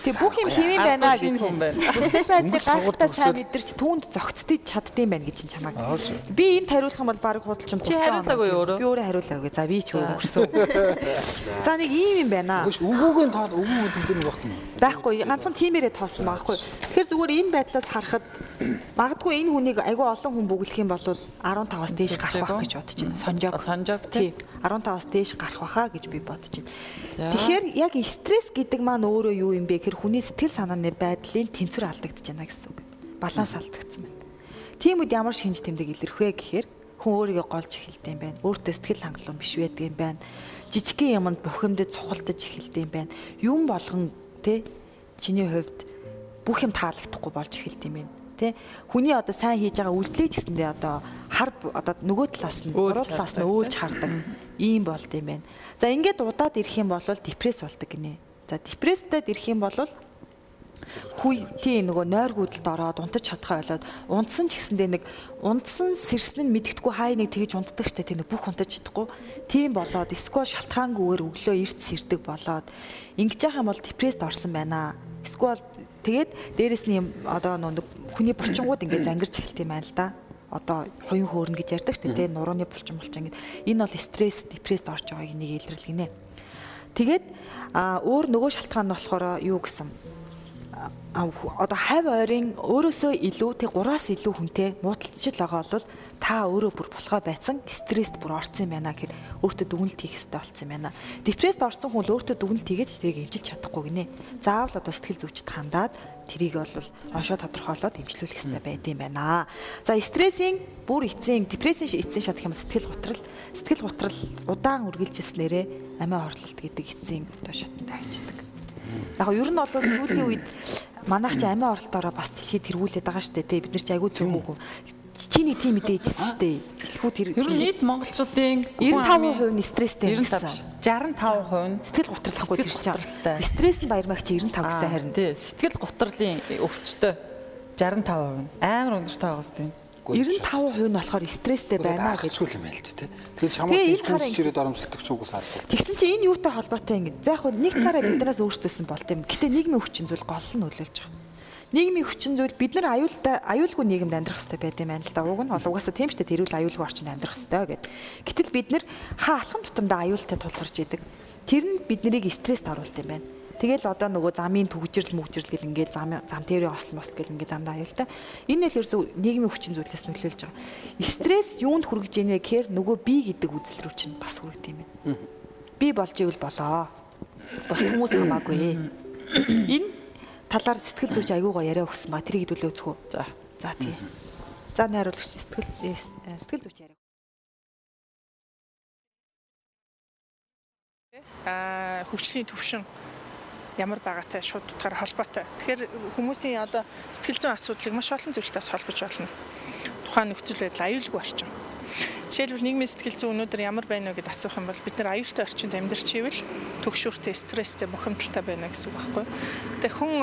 Тэг бүх юм хэмээн байна гэж. хүн байна. Бүтээл байдлыг гайхалтай сайн мэдэрч түүнд зөгцдөж чаддсан байна гэж чинь шүү. Би энд хариулах юм бол баг худалч юм. Чи хариулаагүй өөрөө? Би өөрөө хариулаагүй. За би ч өнгөрсөн. За нэг ийм юм байна. Үгүүгийн тоол үгүй гэдэг нэг багт юм. Байхгүй ганцхан тиймэрээ тоосон байхгүй. Тэгэхээр зүгээр энэ байдлаас харахад магадгүй энэ хүнийг айгүй олон хүн бүглэх юм бол 15-аас дээш гарах байх гэж бодож байна. Сонжоог. Сонжоог тий. 15-аас дээш гарах байхаа гэж би бодож байна. Тэгэхээр яг стресс гэдэг маань өөрөө юу юм бэ гэхээр хүний сэтгэл санааны байдлын тэнцвэр алдагдаж байна гэсэн үг. Баланс алдагдсан байна. Тийм үед ямар шинж тэмдэг илэрх вэ гэхээр хүн өөрийгөө голж эхэлдэг юм байна. Өөртөө сэтгэл хангалуун биш байдаг юм байна. Жижигхэн юмд бухимдаж цухалдаж эхэлдэг юм байна. Юм болгон тэ чиний хувьд бүх юм таалагдахгүй болж эхэлдэг юм байна. Тэ хүний одоо сайн хийж байгаа үйлдэлийг гэсэндээ одоо хар одоо нөгөө талаас нь буруу талаас нь өөлж хардаг ийм болд юм байна. За ингээд удаад ирэх юм бол депресс болдог гинэ. За депресстэд ирэх юм бол хүй тий нөгөө нойр гүйдэлд ороод унтаж чадхаа болоод унтсан ч гэсэндээ нэг унтсан сэрсэн нь мэддэхгүй хай нэг тэгж унтдаг штэ тий бүх унтаж чадахгүй тийм болоод эсвэл шалтгаангүйгээр өглөө эрт сэрдэг болоод ингэж яах юм бол депресд орсон байна эсвэл тэгээд дээрэс нь юм одоо нэг хүний булчингууд ингээд зангирч эхэлт юм байна л да одоо хоён хөөрнө гэж ярьдаг штэ тий нурууны булчин булчин гэд. Энэ бол стресс депресд орж байгааг нэг илэрлэгнэ тэгээд а өөр нөгөө шалтгаан нь болохоор юу гэсэн одоо хавь ойрын өөрөөсөө илүү тэг 3-аас илүү хүнтэй муудалцчил байгаа бол та өөрөө бүр болохоо байцсан стресст бүр орсон юм байна гэхээр өөртөө дүгнэлт хийх хэрэгтэй болсон юм байна. Депресд орсон хүн л өөртөө дүгнэлт хийгээд тэрийг эмчилж чадахгүй гинэ. Заавал одоо сэтгэл зүйчд хандаад тэрийг бол оншоо тодорхойлоод эмчлүүлэх хэрэгтэй байд юм байна. За стрессийн бүр эцсийн депрессийн эцсийн шат юм сэтгэл готрал сэтгэл готрал удаан үргэлжилснээрээ амиа орлолт гэдэг эцсийн одоо шатанд авчдаг. Яг нь ер нь бол сүүлийн үед манайх чи амиа оролтоороо бас дэлхийд тэргүүлээд байгаа штэ тий бид нар чи айгүй цөөхөө чи нэг тийм мэдээжсэн штэ. Хэлэхүү тэр Ер нь нийт монголчуудын 95% нь стресстэй 95 65% нь сэтгэл тэр готролтой. чинь стресс нь баярмагч 95 гэсэн харин. тий. Сэтгэл гутралын өвчтөй 65% нь. Амар өндөртэй байгаас тийм. 95% нь болохоор стресстэй байна гэж гэж юм байл ч тий. Тэгээд чамд тийж гүйс чирээд оромжлдог ч үгүйс харах. Тэгсэн чинь энэ юутай холбоотой ингэ. За яг хөө нэг талаараа биднээс өөрсдөөс нь болт юм. Гэтэ нийгмийн хүчин зүйл гол нь нөлөөлж байгаа. Нийгмийн хүчин зүйл бид нар аюултай аюулгүй нийгэмд амьдрах хэрэгтэй байт юм байна л да. Уг нь бол угаасаа тийм дээ. Тэрүүл аюулгүй орчинд амьдрах хэрэгтэй гэд. Гэтэл бид нар хаа алхам тутамдаа аюултай тулгарч идэг. Тэр нь бид нарыг стресст оруулт юм байна. Тэгэл одоо нөгөө замын төгжрэл мүгжрэл гэл ингээд зам зам тээврийн осол мосл гэл ингээд дандаа аюултай. Энэ л ерөөсөө нийгмийн хүчин зүйлээс нөлөөлж байгаа. Стресс юунд хүргэж ийнэ гэхээр нөгөө би гэдэг үзэл рүү чинь бас хүргэдэг юм байна. Би болж ивэл болоо. Бус хүмүүс хамаагүй. Энэ талаар сэтгэл зүйч аягүй гоё яриа өгсөн ба тэрийг хэдүүлээ үзэх үү? За. За тий. За найруулагч сэтгэл э, сэтгэл зүйч яриа. а хөгжлийн төвшин ямар байгаатай шууд утгаар холбоотой. Тэгэхээр хүмүүсийн одоо сэтгэл зүйн асуудлыг маш олон зүйлтээс холбож болно. Тухайн нөхцөл байдал аюулгүй орчин. Жишээлбэл нийгмийн сэтгэл зүйн өнөөдөр ямар байна вэ гэд асуух юм бол бид нар аюултай орчинд амьдарч ивэл төгшүүртэй, стресстэй, бухимдалтай байна гэсэн үг байхгүй. Тэгээ хүн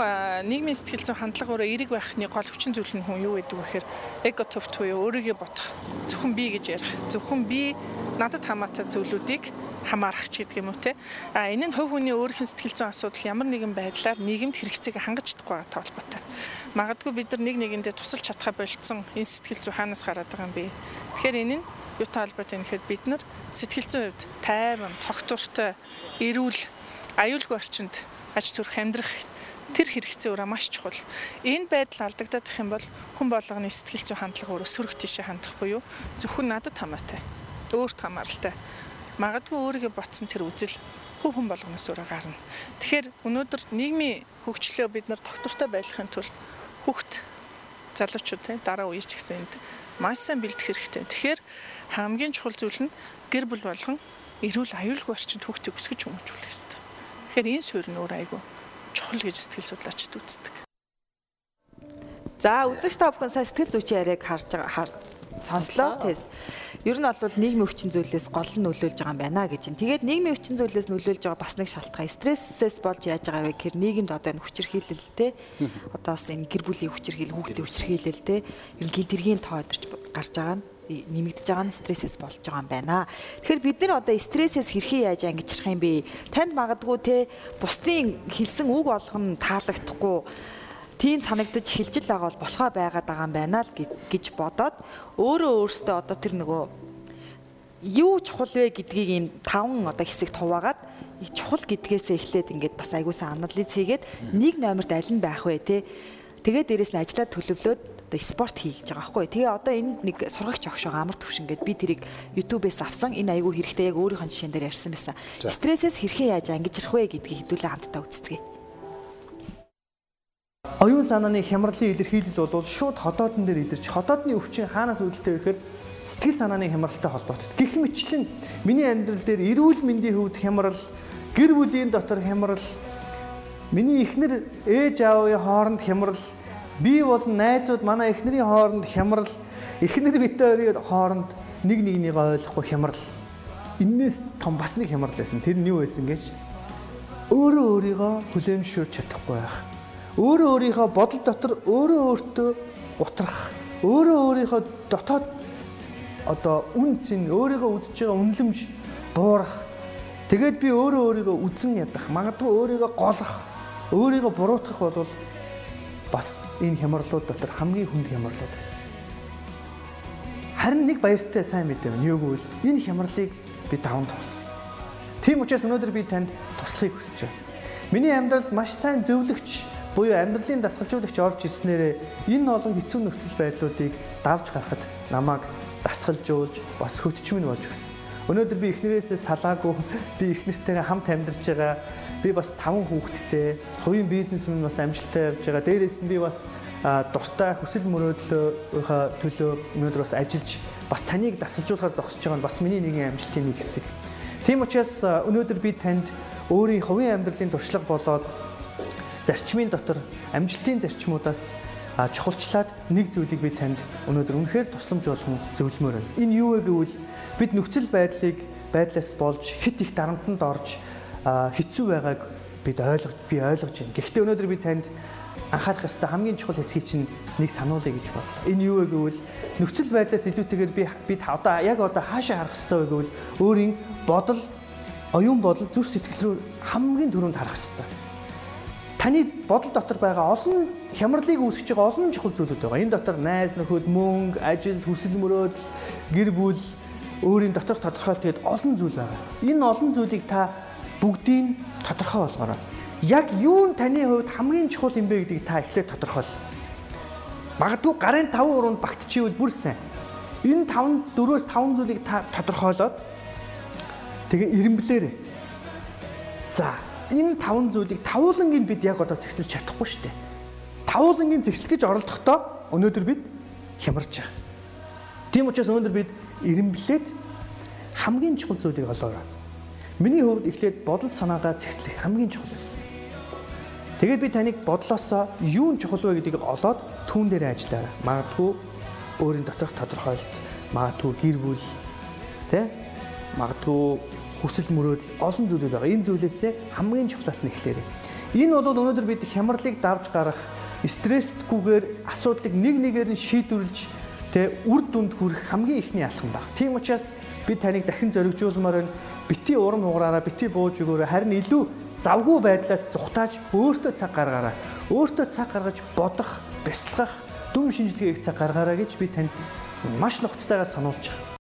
нийгмийн сэтгэл зүйн хандлагаараа эерэг байхны гол хүчин зүйл нь хүн юу гэдэг вэ гэхээр эго төвт буюу өөрийгөө бодох, зөвхөн би гэж ярих, зөвхөн би надад хамаатай зүйлүүдийг хамаарах ч гэдэг юм уу те. А энэ нь хувь хүний өөрийнх нь сэтгэл зүйн асуудал ямар нэгэн байдлаар нийгэмд хэрэгцээг хангаж чадахгүй байгаа толботой. Магадгүй бид нар нэг нэгэндээ тусалж чадхаа болцсон энэ сэтгэл зүй хаанаас гараад байгаа юм бэ? Тэгэхээр энэ нь юутай холбоотой юм гэхэд бид нар сэтгэл зүйн хувьд тайван, тогтвортой, эрүүл, аюулгүй орчинд аж төрөх амьдрах тэр хэрэгцээ өөрөө маш чухал. Энэ байдал алдагдаад их юм бол хүн болгоны сэтгэл зүйн хандлага өөрөө сөрөг тийшээ хандах буюу зөвхөн надад хамаатай, өөрт хамааралтай магадгүй өөрийгөө ботсон тэр үзэл хүн хүн болгоноос өөрөө гарна. Тэгэхээр өнөөдөр нийгмийн хөгжлөө бид нар доктортой байхын тулд хүүхд залуучууд те дараа үеч гэсэн энд маш сайн бэлдэх хэрэгтэй. Тэгэхээр хамгийн чухал зүйл нь гэр бүл болгон эрүүл аюулгүй орчинд хүүхдийг өсгөж хүмүүжүүлэх хэрэгтэй. Тэгэхээр энэ суурь нь өөр айгүй чухал гэж сэтгэл судлаачид үздэг. За үзэгч та бүхэн сая сэтгэл зүйчийн яриаг харж байгаа хар сонслоо. Тэгээс ер нь бол нийгмийн хүчин зүйлээс гол нь нөлөөлж байгаа юм байна гэж юм. Тэгээд нийгмийн хүчин зүйлээс нөлөөлж байгаа бас нэг шалтгаан стрессээс болж яаж байгаа вэ гэхээр нийгэмд одоо энэ хүчирхийлэл те одоо бас энэ гэр бүлийн хүчирхийлэл, хүүхдийн хүчирхийлэл те ер нь гинтэргийн тоо өдөрч гарч байгаа нь нэмэгдэж байгаа нь стрессээс болж байгаа юм байна. Тэгэхээр бид нар одоо стрессээс хэрхэн яаж ангижрах юм бэ? Танд магадгүй те бусдын хэлсэн үг болгоно таалагдахгүй тийм санагдаж эхэлж л байгаа бол болохоо байгаад байгаа юм байна л гэж бодоод өөрөө өөртөө одоо тэр нөгөө юу чухал вэ гэдгийг ийм таван одоо хэсэг хуваагаад чухал гэдгээсээ эхлээд ингээд бас аягуулсан анализ хийгээд нэг номерт аль нь байх вэ те тэгээд дээрэс нь ажиллаад төлөвлөөд одоо спорт хий гэж байгаа байхгүй. Тэгээ одоо энэ нэг сургагч огш байгаа амар төвшин гэд би тэрийг YouTube-ээс авсан. Энэ айгүй хэрэгтэй яг өөрийнхөө жишээн дээр ярьсан байсан. Стрессээс хэрхэн яаж ангижрах вэ гэдгийг хэдүүлээ хамтдаа үзцгээе. Оюун санааны хямралын илэрхийлэл бол шууд ходоодн дээр илэрч ходоодны өвчин хаанаас үүдэлтэй вэ гэхээр сэтгэл санааны хямралтай холбоотой. Гэх мэтлэн миний амьдрал дээр эрүүл мэндийн хөвд хямрал, гэр бүлийн дотор хямрал, миний эхнэр ээж аавын хооронд хямрал, би болон найзууд манай эхнэрийн хооронд хямрал, эхнэр битэрийн хооронд нэг нэгнийгээ ойлгохгүй хямрал. Иннээс том бас нэг хямрал байсан. Тэр нь юу байсан гэж өөрөө өөрийгөө хүлээмжшүүлж чадахгүй байх өөрөө өөрийнхөө бодол дотор өөрөө өөртөө утрах, өөрөө өөрийнхөө дотоод одоо үн цэн өөрийгөө үзэж байгаа үнлэмж буурах. Тэгээд би өөрөө өөрийгөө үзэн ядах, магадгүй өөрийгөө голох, өөрийгөө буруутгах бол бас энэ хямралууд дотор хамгийн хүнд хямралууд байсан. Харин нэг баяртай сайн мэдээ байна. Юу гэвэл энэ хямралыг би даван туссан. Тийм учраас өнөөдөр би танд туслахыг хүсэж байна. Миний амьдралд маш сайн зөвлөгч буюу амьдралын дасгалжуулагч орж ирснээр энэ олон хэцүү нөхцөл байдлуудыг давж гарахад намайг дасгалжуулж бас хөтч минь болж өгсөн. Өнөөдөр би эхнэрээсээ салаагүй би эхнэртэйгээ хамт амьдарч байгаа. Би бас таван хүүхэдтэй, хувийн бизнес минь бас амжилттай явж байгаа. Дээрээс нь би бас дуртай хүсэл мөрөөдлийнхөө төлөө өнөөдөр бас ажиллаж бас таныг дасгалжуулахаар зогсож байгаа нь бас миний нэгэн амжилтын нэг хэсэг. Тийм учраас өнөөдөр би танд өөрийн хувийн амьдралын туршлага болоод зарчмын дотор амжилтын зарчмуудаас чухалчлаад нэг зүйлийг би танд өнөөдөр үнэхээр тусламж болгон зөвлөмөр байна. Энэ юу вэ гэвэл бид нөхцөл байдлыг байдлаас болж хит их дарамтанд орж хэцүү байгааг бид ойлгож би ойлгож байна. Гэхдээ өнөөдөр би танд анхаарах ёстой хамгийн чухал хэсгийг чинь нэг сануулъя гэж бодлоо. Энэ юу вэ гэвэл нөхцөл байдлаас илүүтэйгээр би бид одоо яг одоо хаашаа харах ёстой вэ гэвэл өөрийн бодол оюун бодол зүрх сэтгэл рүү хамгийн түрүүнд харах ёстой. Таны бодол дотор байгаа олон хямралыг үүсгэж байгаа олон чухал зүйлүүд байгаа. Энэ дотор найз нөхөд, мөнгө, ажил, хүсэл мөрөөдөл, гэр бүл, өөрийн доторх тодорхойлт гээд олон зүйл байгаа. Энэ олон зүйлийг та бүгдийг тодорхой болгоорой. Яг юу нь таны хувьд хамгийн чухал юм бэ гэдгийг та эхлээд тодорхойл. Магадгүй гарын 5 уруунд багтчихвэл бүр сайн. Энэ 5 4-өөс 5 зүйлийг та тодорхойлоод тэгээ ирэмблээрэй. За, энэ 5 зүйлийг тавуулангийн бид яг одоо зэгцэлж чадахгүй шүү дээ. Тавуулангийн зэгцэл гэж оролдохдоо өнөөдөр бид хямарч байгаа. Тийм учраас өнөөдөр бид ирэмблээд хамгийн чухал зүйлийг олоорой. Миний хувьд эхлээд бодол санаагаа зэгслэх хамгийн чухал байсан. Тэгээд би таныг бодлосоо юу нь чухал вэ гэдгийг олоод түүн дээр ажиллаарай. Магадгүй өөрийн доторх тодорхойлт, магадгүй гэр бүл, тэ? Магадгүй хүсэл мөрөөдөл олон зүйлүүд байгаа. Энэ зүйлээсээ хамгийн чухлаас нь эхлээрэй. Энэ бол өнөөдөр бид хямралыг давж гарах, стресстгүйгээр асуудлыг нэг нэгээр нь шийдвэрлэж тэ үр дүнд хүрэх хамгийн ихний алхам баг. Тийм учраас би таныг дахин зоригжуулмаар байна. Бити урам хугараараа, бити бууж өгөөрэй. Харин илүү завгүй байдлаас зүхтааж өөртөө цаг гаргаараа. Өөртөө цаг гаргаж бодох, бясалгах, дүн шинжилгээ их цаг гаргаараа гэж би танд маш нухацтайгаар сануулж байгаа.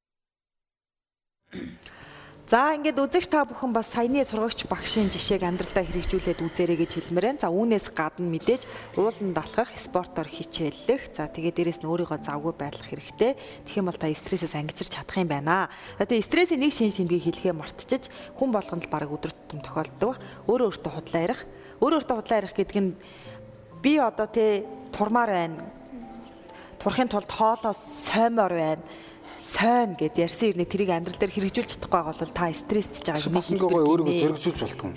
За ингээд үзэгч та бүхэн бас саяны сургагч багшийн жишээг амьдралдаа хэрэгжүүлээд үзээрэй гэж хэлмээр байна. За үүнээс гадна мэдээж ууланд алхах, спортоор хичээллэх, за тэгээд дээрэс нь өөрийгөө завгүй байдлах хэрэгтэй. Тэгэх юм бол та стрессээс ангижирч чадах юм байна. За тэгээд стрессийн нэг шин сэмгийг хэлэхээ мартчихж хүн болгонд л баг өдөр тутам тохиолддог. Өөрөө өөртөө худлаа ярих. Өөрөө өөртөө худлаа ярих гэдэг нь би одоо тэ турмаар байна. Турахын тулд хоолоос соймоор байна сайн гэд ярьсан ирнэ тэрийг амьдрал дээр хэрэгжүүлж чадахгүй байгаа бол та стресстэй байгаа юм. Бас ингээ гоё өөрийгөө зоригжуулж болтгоо.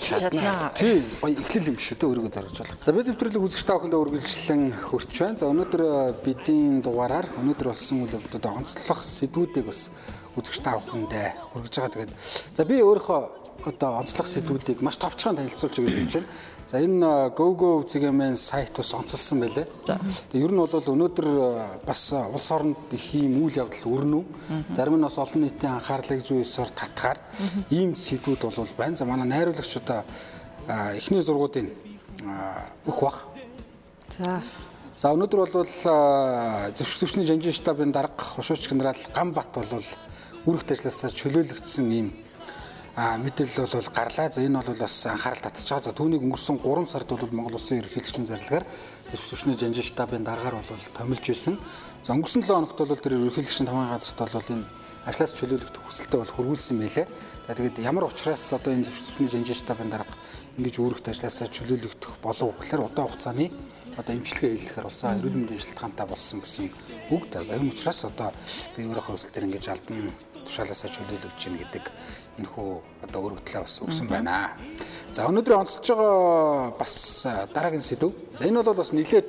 Чадна. Тий, гоё эхлэл юм шүү дээ өөрийгөө зоригжуулах. За бид нэвтрүүлэг үзэгч та бүхэндээ үргэлжлэн хүрч байна. За өнөөдөр э, бидний дугаараар өнөөдөр болсон үйл явдлуудаа онцлох сэдвүүдийг бас үзэгч та бүхэндээ хүргэж байгаа. Тэгээд за би өөрийнхөө одоо онцлог сэдвүүдийг маш товчхон танилцуулж өгөх юм чинь. За энэ GoGo CGM-ийн сайт бас онцолсон байлээ. Тэгээ ер нь бол өнөөдөр бас улс оронд их юм үйл явдал өрнөв. Зарим нь бас олон нийтийн анхаарлыг зүй ёсоор татгаар ийм сэдвүүд бол байна. За манай найруулагч одоо эхний зургуудын өөх бах. За За өнөөдөр бол зөвшөөрөл төвчний жанжин штабын дарга хушууч генерал Гамбат бол үүрэгт ажилласаа чөлөөлөгдсөн ийм мэдээлэл бол гарлаа. За энэ бол бас анхаарал татчих байгаа. За түүнийг өнгөрсөн 3 сард бол Монгол Улсын ерөнхийлөгчийн зарлагаар зөвшөөрчний жанжин штабын дараагаар бол томилж байсан. За өнгөрсөн 7 хоногт бол тэр ерөнхийлөгчийн тамгын газарт бол энэ ажлаас чөлөөлөх хүсэлтэд бол хөрвүүлсэн байлээ. За тэгээд ямар учраас одоо энэ зөвшөөрчний жанжин штабын дарга ингэж өөрөгт ажлаасаа чөлөөлөгдөх болов гэхээр удаан хугацааны одоо имчилгээ хийлгэхээр улсын эрүүл мэндийн шалтгаантай болсон гэсэн үг. За энэ учраас одоо би өөрийнхөө өсөл төр ингэж албан тушаалаасаа чөлөөлөгдөж гин гэдэг энэ хүү одоо өргөдлөө бас өгсөн байна. За өнөөдөр онцлж байгаа бас дараагийн сэдв. За энэ бол бас нэлээд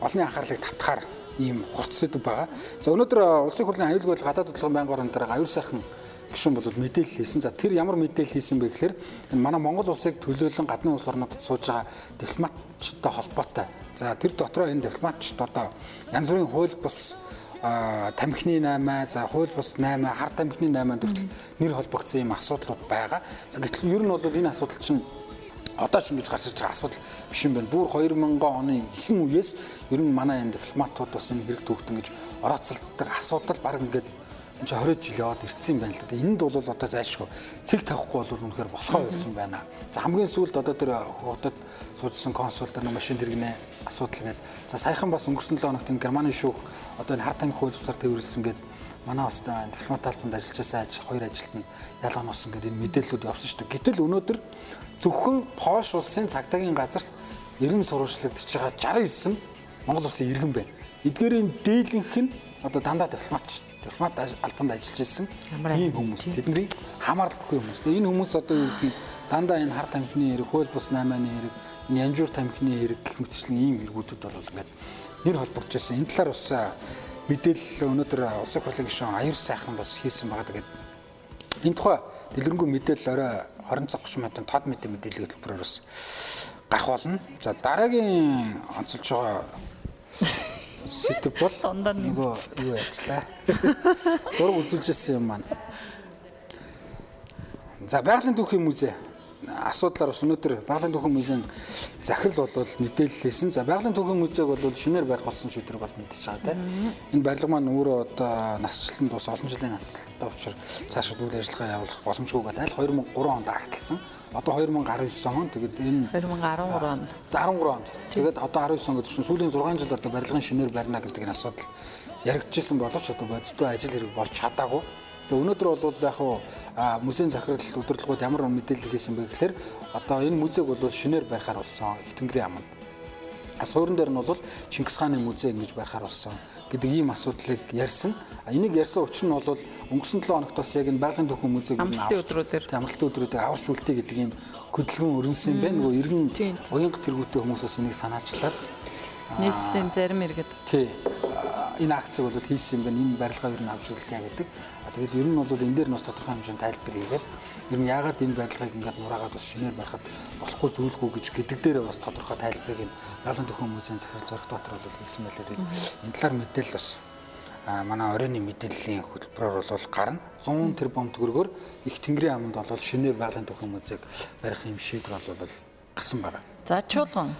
олонний анхаарлыг татахаар ийм хурц сэдв байгаа. За өнөөдөр улсын хурлын аюулгүй гадаад хөдөлгөөний байнгын орон дээр аюул сайхан гишүүн бол мэдээлэл хийсэн. За тэр ямар мэдээлэл хийсэн бэ гэхээр энэ манай Монгол улсыг төлөөлөн гадны улс орнуудад сууж байгаа дипломатчтай холбоотой. За тэр дотроо энэ дипломатчд одоо янз бүрийн хууль бус тамхины 8 за хууль бус 8 хар тамхины 8 хүртэл нэр холбогдсон юм асуудлууд байгаа. Гэтэл ер нь бол энэ асуудал чинь одоо ч ингэж гарч ирж байгаа асуудал биш юм байна. Бүр 2000 оны ихэнх үеэс ер нь манай энэ дипломатууд бас энэ хэрэг төвхтөн гэж орооцолддог асуудал баг ингээд 20 жил яваад ирсэн юм байна л да. Энд бол одоо зайлшгүй цэг тавихгүй бол үнэхээр болохоо байсан байна. За хамгийн сүүлд одоо тэр хотод суужсан консултер нэг машин тэргэнэ асуудал гээд за саяхан бас өнгөрсөн 7 хоногт энэ Германы шүүх одоо энэ хар тамхи хууль бусаар төвөрлсөн гээд манай бас дипломат талбанд ажиллаж байсан ажил хоёр ажилт нь ялгаа носон гэдэг энэ мэдээллүүд явсан шүү дээ. Гэтэл өнөөдөр зөвхөн Польш улсын цагдаагийн газарт 90 сурвалжлагдж байгаа 69 Монгол улсын иргэн байна. Эдгээрийн дийлэнх нь одоо дандаа дипломат шүү. Дипломат албанд ажиллаж ирсэн ийм хүмүүс. Тэдний хамаарал бүхий хүмүүс. Энэ хүмүүс одоо юу гэдгийг дандаа энэ хар тамхины хэрэг, хууль бус 8-ны хэрэг, энэ янжуур тамхины хэрэг гэх мэтчлэн ийм хэрэгүүдүүд бол ингээд нэр холбогдож байсан. Энэ талаар бас мэдээлэл өнөөдөр улсын хурлын гишүүн аюур сайхан бас хийсэн байгаа. Тэгээд энэ тухай дэлгэрэнгүй мэдээлэл орой 20 цаг 30 минутын тод мэдээ мэдээллийн хөтөлбөрөөр бас гарах болно. За дараагийн онцолж байгаа сэдв бол нөгөө юу яачлаа. Зураг үзүүлжсэн юм маань. За байгалийн түүхийн музей асуудлаар бас өнөөдөр байгалийн түүхэн музейн захирал бол мэдээлэлсэн. За байгалийн түүхэн музейг бол шинээр барих болсон шийдвэр бол мэдчихэж байгаа тийм. Энэ барилга маань өөрөө одоо насжилтанд бас олон жилийн насжилттай учраас цаашид үйл ажиллагаа явуулах боломжгүйгээд аль 2003 онд агталсан. Одоо 2019 он тэгээд энэ 2013 онд 13 онд. Тэгээд одоо 19 он гэдэг чинь сүүлийн 6 жил одоо барилгын шинээр барина гэдэг энэ асуудал яригдчихсэн боловч одоо бодиттой ажил хэрэг болж чадаагүй. Тэгээ өнөөдөр бол яг хуу музейн захирал удирдлагууд ямар мэдээлэл хийсэн бэ гэхээр одоо энэ музейг бол шинээр барихаар болсон их тэнгэрийн аманд. А суурин дээр нь бол Чингис хааны музей ингэж барихаар болсон гэдэг ийм асуудлыг ярьсан. Энийг ярьсан учир нь бол өнгөрсөн 7 хоногт бас яг энэ байгалийн түүхэн музейг амралтын өдрүүдээр амралтын өдрүүдийг аварч үлдээ гэдэг ийм хөдөлгөөн өрнсөн юм байна. Нөгөө иргэн уянга тэргүүтэй хүмүүсээс энийг санаачлаад нийслэлийн зарим иргэд тий энэ акцыг бол хийсэн юм байна. Энэ барилгаа ер нь авч үлдээ гэдэг. Тэгээд ер нь бол энэ дээр нас тодорхой хэмжээнд тайлбар хийгээд ер нь яагаад энэ барилгыг ингээд нураагаад бас шинээр барихад болохгүй зүйлгүй гэж гэдэг дээр бас тодорхой тайлбарыг энэ Галан төхөн музейн захирал Зориг Батар бол хэлсэн байлээ. Энэ талаар мэдээлэл бас а манай оройны мэдээллийн хөтөлбөрөөр бол гарна 100 тэрбум төгрөгөөр их тэнгэрийн аманд бол шинээр байгалийн төхөн музейг барих юм шийдвэр бол гарсан байна. За чуулган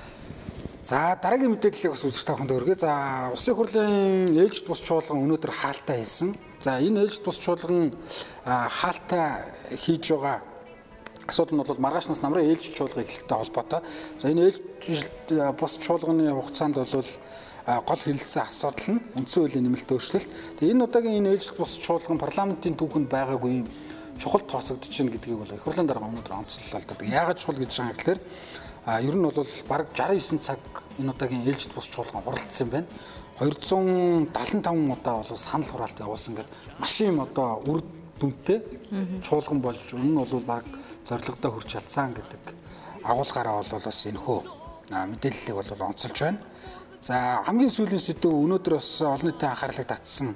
За дараагийн мэдээллийг бас үзэж тавханд өргөе. За улсын хурлын ээлжид бус чуулган өнөөдөр хаалтаа хийсэн. За энэ ээлжид бус чуулган хаалтаа хийж байгаа асуудал нь бол маргааш нас намрын ээлжид чуулган эхлэлтэй холбоотой. За энэ ээлжид бус чуулганы хугацаанд бол гол хэлэлцсэн асуудал нь үндсэн хуулийн нэмэлт өөрчлөлт. Тэгээ энэ удаагийн энэ ээлжид бус чуулган парламентын түүхэнд байгаагүй юм чухал тооцогдож байна гэдгийг бол их хурлын дарга өнөөдөр онцлолоо л да. Яагаад чухал гэж байгаа гэхээр А ер нь бол баг 69 цаг энэ удаагийн ээлжид бус чуулган хуралдсан байна. 275 удаа бол санал хураалт явуулсан гэр маш юм одоо үр дүнтэй чуулган болж энэ нь бол баг зорилгодоо хүрч чадсан гэдэг агуулгаараа бол бас энэхүү мэдээллийг бол онцолж байна. За хамгийн сүүлийн сэдв өнөөдөр бас олон нийтийн анхаарлыг татсан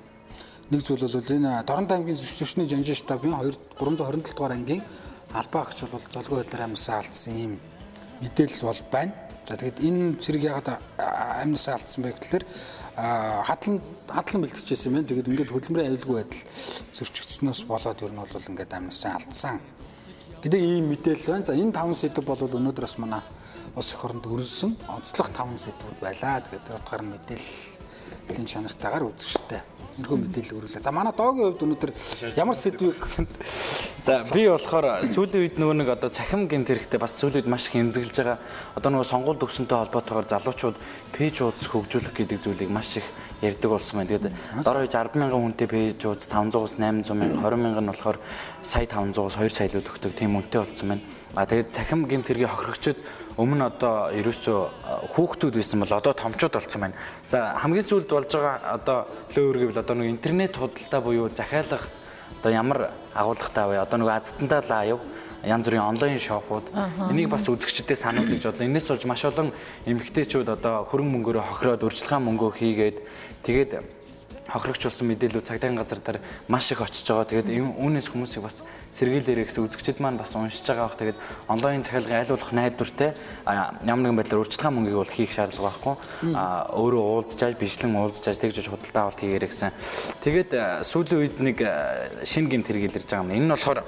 нэг зүйл бол энэ Дорнод аймгийн зөвшөөрчний жанжин штабын 2 327 дугаар ангийн албаа агч бол золгүй байдлаар амьсаа алдсан юм мэдээлэл бол байна. За тэгэд энэ цэрэг ягаад амнасаа алдсан бэ гэхээр хадлан хадлан бэлтгэжсэн юм байна. Тэгээд ингээд хөдөлмөрийн аюулгүй байдал зөрчигдснөөс болоод ер нь бол ингээд амнасаа алдсан. гэдэг ийм мэдээлэл байна. За энэ таван сэдв бол өнөөдөр бас манай улс их оронд өрнсөн онцлог таван сэдвүүд байлаа. Тэгээд тэр утгаар мэдээллийн чанартаагаар үзэгчтэй энэхүү мэдээлэл өргөлээ. За манай доогийн хувьд өнөөдөр ямар сэдвийг За би болохоор сүүлийн үед нөгөө нэг одоо цахим гинт хэрэгтэй бас сүүлийн үед маш их эмзэглэж байгаа. Одоо нөгөө сонгуульд өгсөнтэй холбоотойгоор залуучууд пэйж уудс хөгжүүлэх гэдэг зүйлийг маш их ярьдаг болсон байна. Тэгээд дорой 60 мянган хүнтэй пэйж уудс 500-аас 800 мянга 20 мянган нь болохоор сая 500-аас 2 сая л өгдөг тийм үнэтэй болсон байна. А тэгээд цахим гинт хэргийн хохирогчд өмнө одоо ерөөсөө хүүхдүүд байсан бол одоо томчууд болсон байна. За хамгийн сүүлд болж байгаа одоо лөө үргэвэл одоо нэг интернет худалдаа буюу захиалах одоо ямар агуулгатай вэ? Одоо нөгөө азтандаа лайв янз бүрийн онлайн шопууд энийг бас үзэгчдэд сануулж гэж бодлоо. Энээс болж маш олон эмэгтэйчүүд одоо хөрөнгө мөнгөөрөө хохироод урьдчилгаан мөнгөө хийгээд тэгээд хохирогч болсон мэдээлэл цагдаагийн газар дээр маш их очиж байгаа. Тэгээд үүнээс хүмүүсийг бас сэргийлээрэй гэсэн үзэгчд маань бас уншиж байгаа бах. Тэгээд онлайн захиалгын аль болох найдвартай ямар нэгэн байдлаар урьдчилгаан мөнгийг бол хийх шаардлага байхгүй. Өөрөө уулзчааж, бичлэн уулзчааж тэгж худалдаа авалт хийгээрэй гэсэн. Тэгээд сүүлийн үед нэг шинэ гэмт хэрэгэлж байгаа юм. Энэ нь болохоор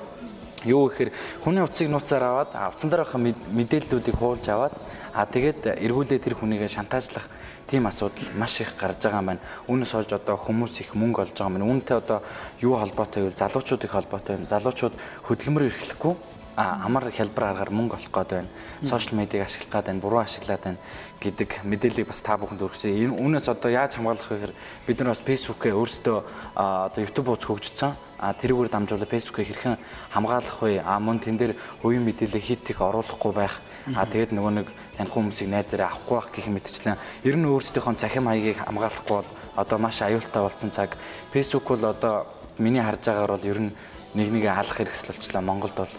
юу гэхээр хүний утсыг нууцаар аваад утсан дээр байгаа мэд- мэдээллүүдийг хуулж аваад а тэгээд эргүүлээ тэр хүнийг шантаажлах тийм асуудал маш их гарч байгаа юм байна. Үүнээс хойш одоо хүмүүс их мөнгө олж байгаа юм байна. Үүнтэй одоо юу холбоотой вэ? Залуучууд их холбоотой байна. Залуучууд хөдөлмөр эрхлэхгүй амар хялбар аргаар мөнгө олох гээд байна. Сошиал медиаг ашиглах гээд байна, буруу ашиглаад байна гэдэг мэдээллийг бас та бүхэнд өргөсөн. Энэ үүнээс одоо яаж хамгаалах вэ гэхээр бид нар бас Facebook-ээ өөрсдөө одоо YouTube хуудас хөгжсөн. А тэрүүгээр дамжуулаад Facebook-ыг хэрхэн хамгаалах вэ? А мөн тэн дээр хувийн мэдээлэл хит их оруулахгүй байх. А тэгээд нөгөө нэг таних хүмүүсийг найзаараа авахгүй байх гэх мэтчлэн ер нь өөрсдийнхөө цахим хаягийг хамгаалахгүй одоо маш аюултай болсон цаг. Facebook бол одоо миний харж байгаагаар бол ер нь нэг нэгэ алах хэрэгсэл болчлаа Монголд бол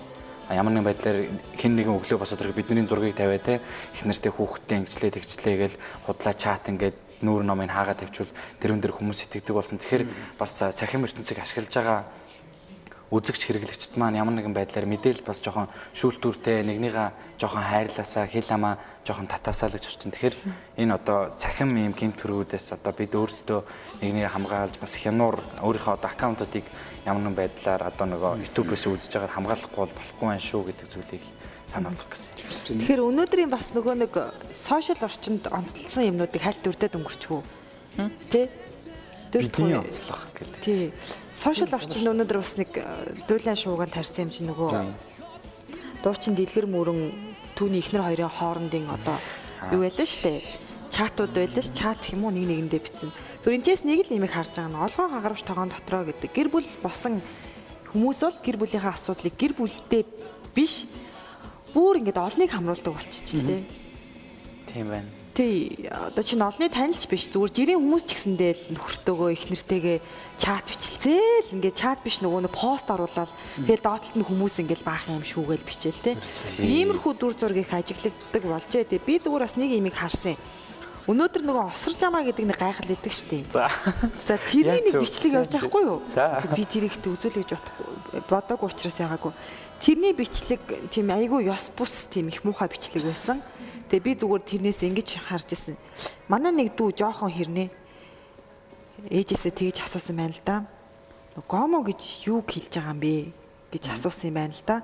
ямар нэгэн байдлаар хин нэгэн өглөө босоод ирэх бидний зургийг тавиа те их нэртэй хүүхдтэй ингэчлээ тэгчлээ гээл худлаа чат ингээд нүүр номыг хаагаад тавьчвал тэрүүн дээр хүмүүс итгэдэг болсон. Тэгэхээр бас цахим ертөнцийг ашиглаж байгаа үзэгч хэрэглэгчд маань ямар нэгэн байдлаар мэдээлэл бас жоохон шүүлтүүртэй нэгнийгээ жоохон хайрлаасаа хил хамаа жоохон татаасаа л гэж бодсон. Тэгэхээр энэ одоо цахим юм гинт төрүүдээс одоо бид өөрсдөө нэгнийг хамгаалж бас хянуур өөрийнхөө одоо аккаунтуудыг ямар нэгэн байдлаар одоо нөгөө YouTube-ээс үзэж байгаа хамгаалахгүй бол болохгүй байх шүү гэдэг зүйлийг санаалгах гэсэн. Тэгэхээр өнөөдрийн бас нөгөө нэг сошиал орчинд онцлсан юмнуудыг хальт үрдээд өнгөрчихвөө. Тэ? Бидний онцлох гэдэг. Тий. Сошиал орчинд өнөөдөр бас нэг э, дуйлан шуугаан тарьсан юм чинь нөгөө дуучин дэлгэр мөрөн түүний ихнэр хоёрын хоорондын одоо юу байлаа штэ. Чатууд байлаа ш. Чат уу нэг нэгэндээ бичсэн. Зүгээр энэс нэг л имийг харж байгаа нь олгон хагаравч тогоон дотроо гэдэг. Гэр бүл босон хүмүүс бол гэр бүлийнхээ асуудлыг гэр бүлдээ биш бүр ингээд олныг хамруулдаг болчихчихлээ. Тийм байна. Тий, одоо чинь олны танилч биш зүгээр жирийн хүмүүс ч гэсэндээ л нөхөртөөгөө их нэртэйгээ чат бичилцээл ингээд чат биш нөгөө нэг пост оруулаад тэгэл доотлолт нь хүмүүс ингээд баах юм шүүгээл бичээл те. Иймэрхүү дүр зургийг ажиглагддаг болжээ те. Би зүгээр бас нэг имийг харсан. Өнөөдөр нөгөө осорж амаа гэдэг нэг гайхал идэг штеп. За. За тэрний нэг бичлэг явж байхгүй юу? Би тэрийг үзүүлэх гэж бодоогүй учраас яагаагүй. Тэрний бичлэг тийм айгүй ёс бус тийм их муухай бичлэг байсан. Тэгээ би зүгээр тэрнээс ингэж харж исэн. Манай нэг дүү жоохон хэрнээ. Ээжээсээ тэгж асуусан байна л да. Гомо гэж юу хэлж байгаа юм бэ? гэж асуусан юм байна л да.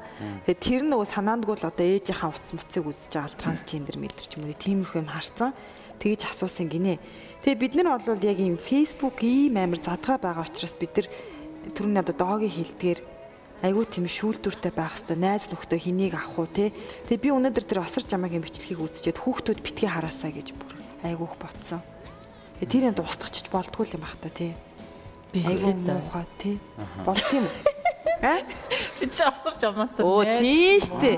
Тэгээ тэр нөгөө санаандгүй л одоо ээжийнхаа утас муцыг үзэж байгаа трансгендер мэдэр ч юм уу тиймэрхүү юм харцсан. Тэгж асуусан гинэ. Тэгээ бид нар бол яг ийм Facebook ийм амар задгаа байгаа учраас бид нар түрүүний одоо доогийн хилдгээр айгүй тийм шүүлтүртэй байх хэвээр найз нөхдөө хэнийг авах уу те. Тэгээ би өнөөдөр тэр осор жамаагийн бичлэгийг үзчихэд хүүхдүүд битгий хараасаа гэж бүр айгүйх ботсон. Тэр юм дуустахчиж болтгүй юм бах та те. Би Айгүй муухай те. Болт юм? Аа? Би чи асарч амнаатай. Оо тийш те.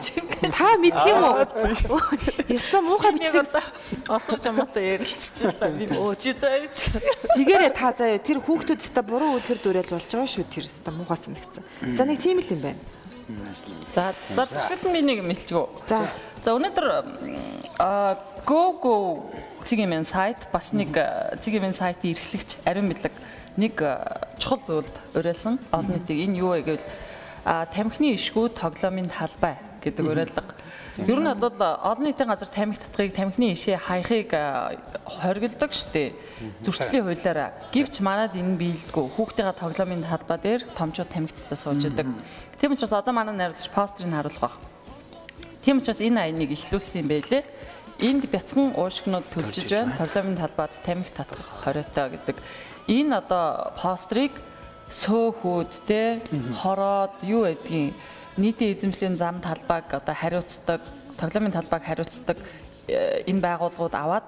Та мэдх юм уу? Яста муухай бичлэг асарч амнаатай ярилцчихлаа. Би чи заяач. Тэгээрээ та заяа тэр хүүхдүүд өста буруу үлгэр дүүрэл болж байгаа шүү тэр өста муухай санагдсан. За нэг тийм л юм байна. За за тэгвэл би нэг хэлчихв. За. За өнөөдөр а go go цэгийн сайт бас нэг цэгийн сайтын эрхлэгч ариун мэдлэг нэг чухал зүйлд уриалсан олон нийтийг энэ юу вэ гэвэл тамхины ишгүү тоглоомын талбай гэдэг уриалга. Ер нь бол олон нийтийн газар тамхи татхыг тамхины ишээ хаяхыг хоригддаг штеп. Зөрчлийн хуулиараа гівч манад энэ биелдэггүй хүүхдийн тоглоомын талбай дээр томчууд тамхиттай сууж идэг. Тийм учраас одоо манай найруулагч постерыг харуулах баг. Тийм учраас энэ аяныг ихлүүлсэн юм байлээ. Энд бяцхан уушгинууд төлжиж байна. Тоглоомын талбайд тамхи татах хориотой гэдэг. Энэ одоо пострыг сөөхүүд те хороод юу гэдгийг нийтийн эзэмшлийн зам талбайг одоо хариуцдаг, тоглоомын талбайг хариуцдаг э, энэ байгууллагууд аваад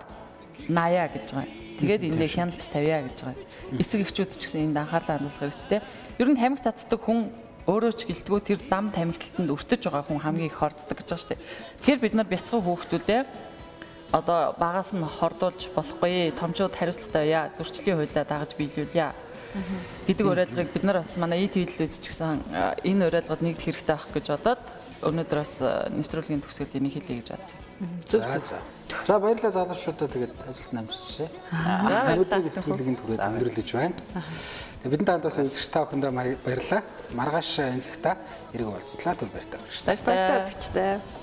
наяа гэж байгаа. Тэгээд эндээ хяналт тавья гэж байгаа. Эцэг эхчүүд ч гэсэн энд анхаарлаа хандуулах хэрэгтэй. Ер нь тамхи татдаг хүн өөрөө ч гэлтгүү тэр дам тамхиталтанд өртөж байгаа хүн хамгийн их хорддог гэж байгаа шүү дээ. Тэгэхээр бид нар бяцхан хүүхдүүдээ одоо багаас нь хордуулж болохгүй томчууд хариуцлагатай байя зөрчлийн хуулиа дагаж биелүүлье гэдэг уриалгыг бид нар бас манай ИТВ-д үзчихсэн энэ уриалгад нэгдэх хэрэгтэй байх гэж бодоод өнөөдөр бас нэвтрүүлгийн төгсгөлд энийг хэлье гэж бодсон. За за. За баярлалаа залуучуудаа тэгээд ажилд намжчихсан. Өнөөдрийн нэвтрүүлгийн түрээд өндөрлөж байна. Бидэнд хамт бас үзэгч та бүхэндээ баярлалаа. Маргааш энэ цагта эрг уулзлаа. Түл баярлалаа үзэгч. Баярлалаа. Баярлалаа.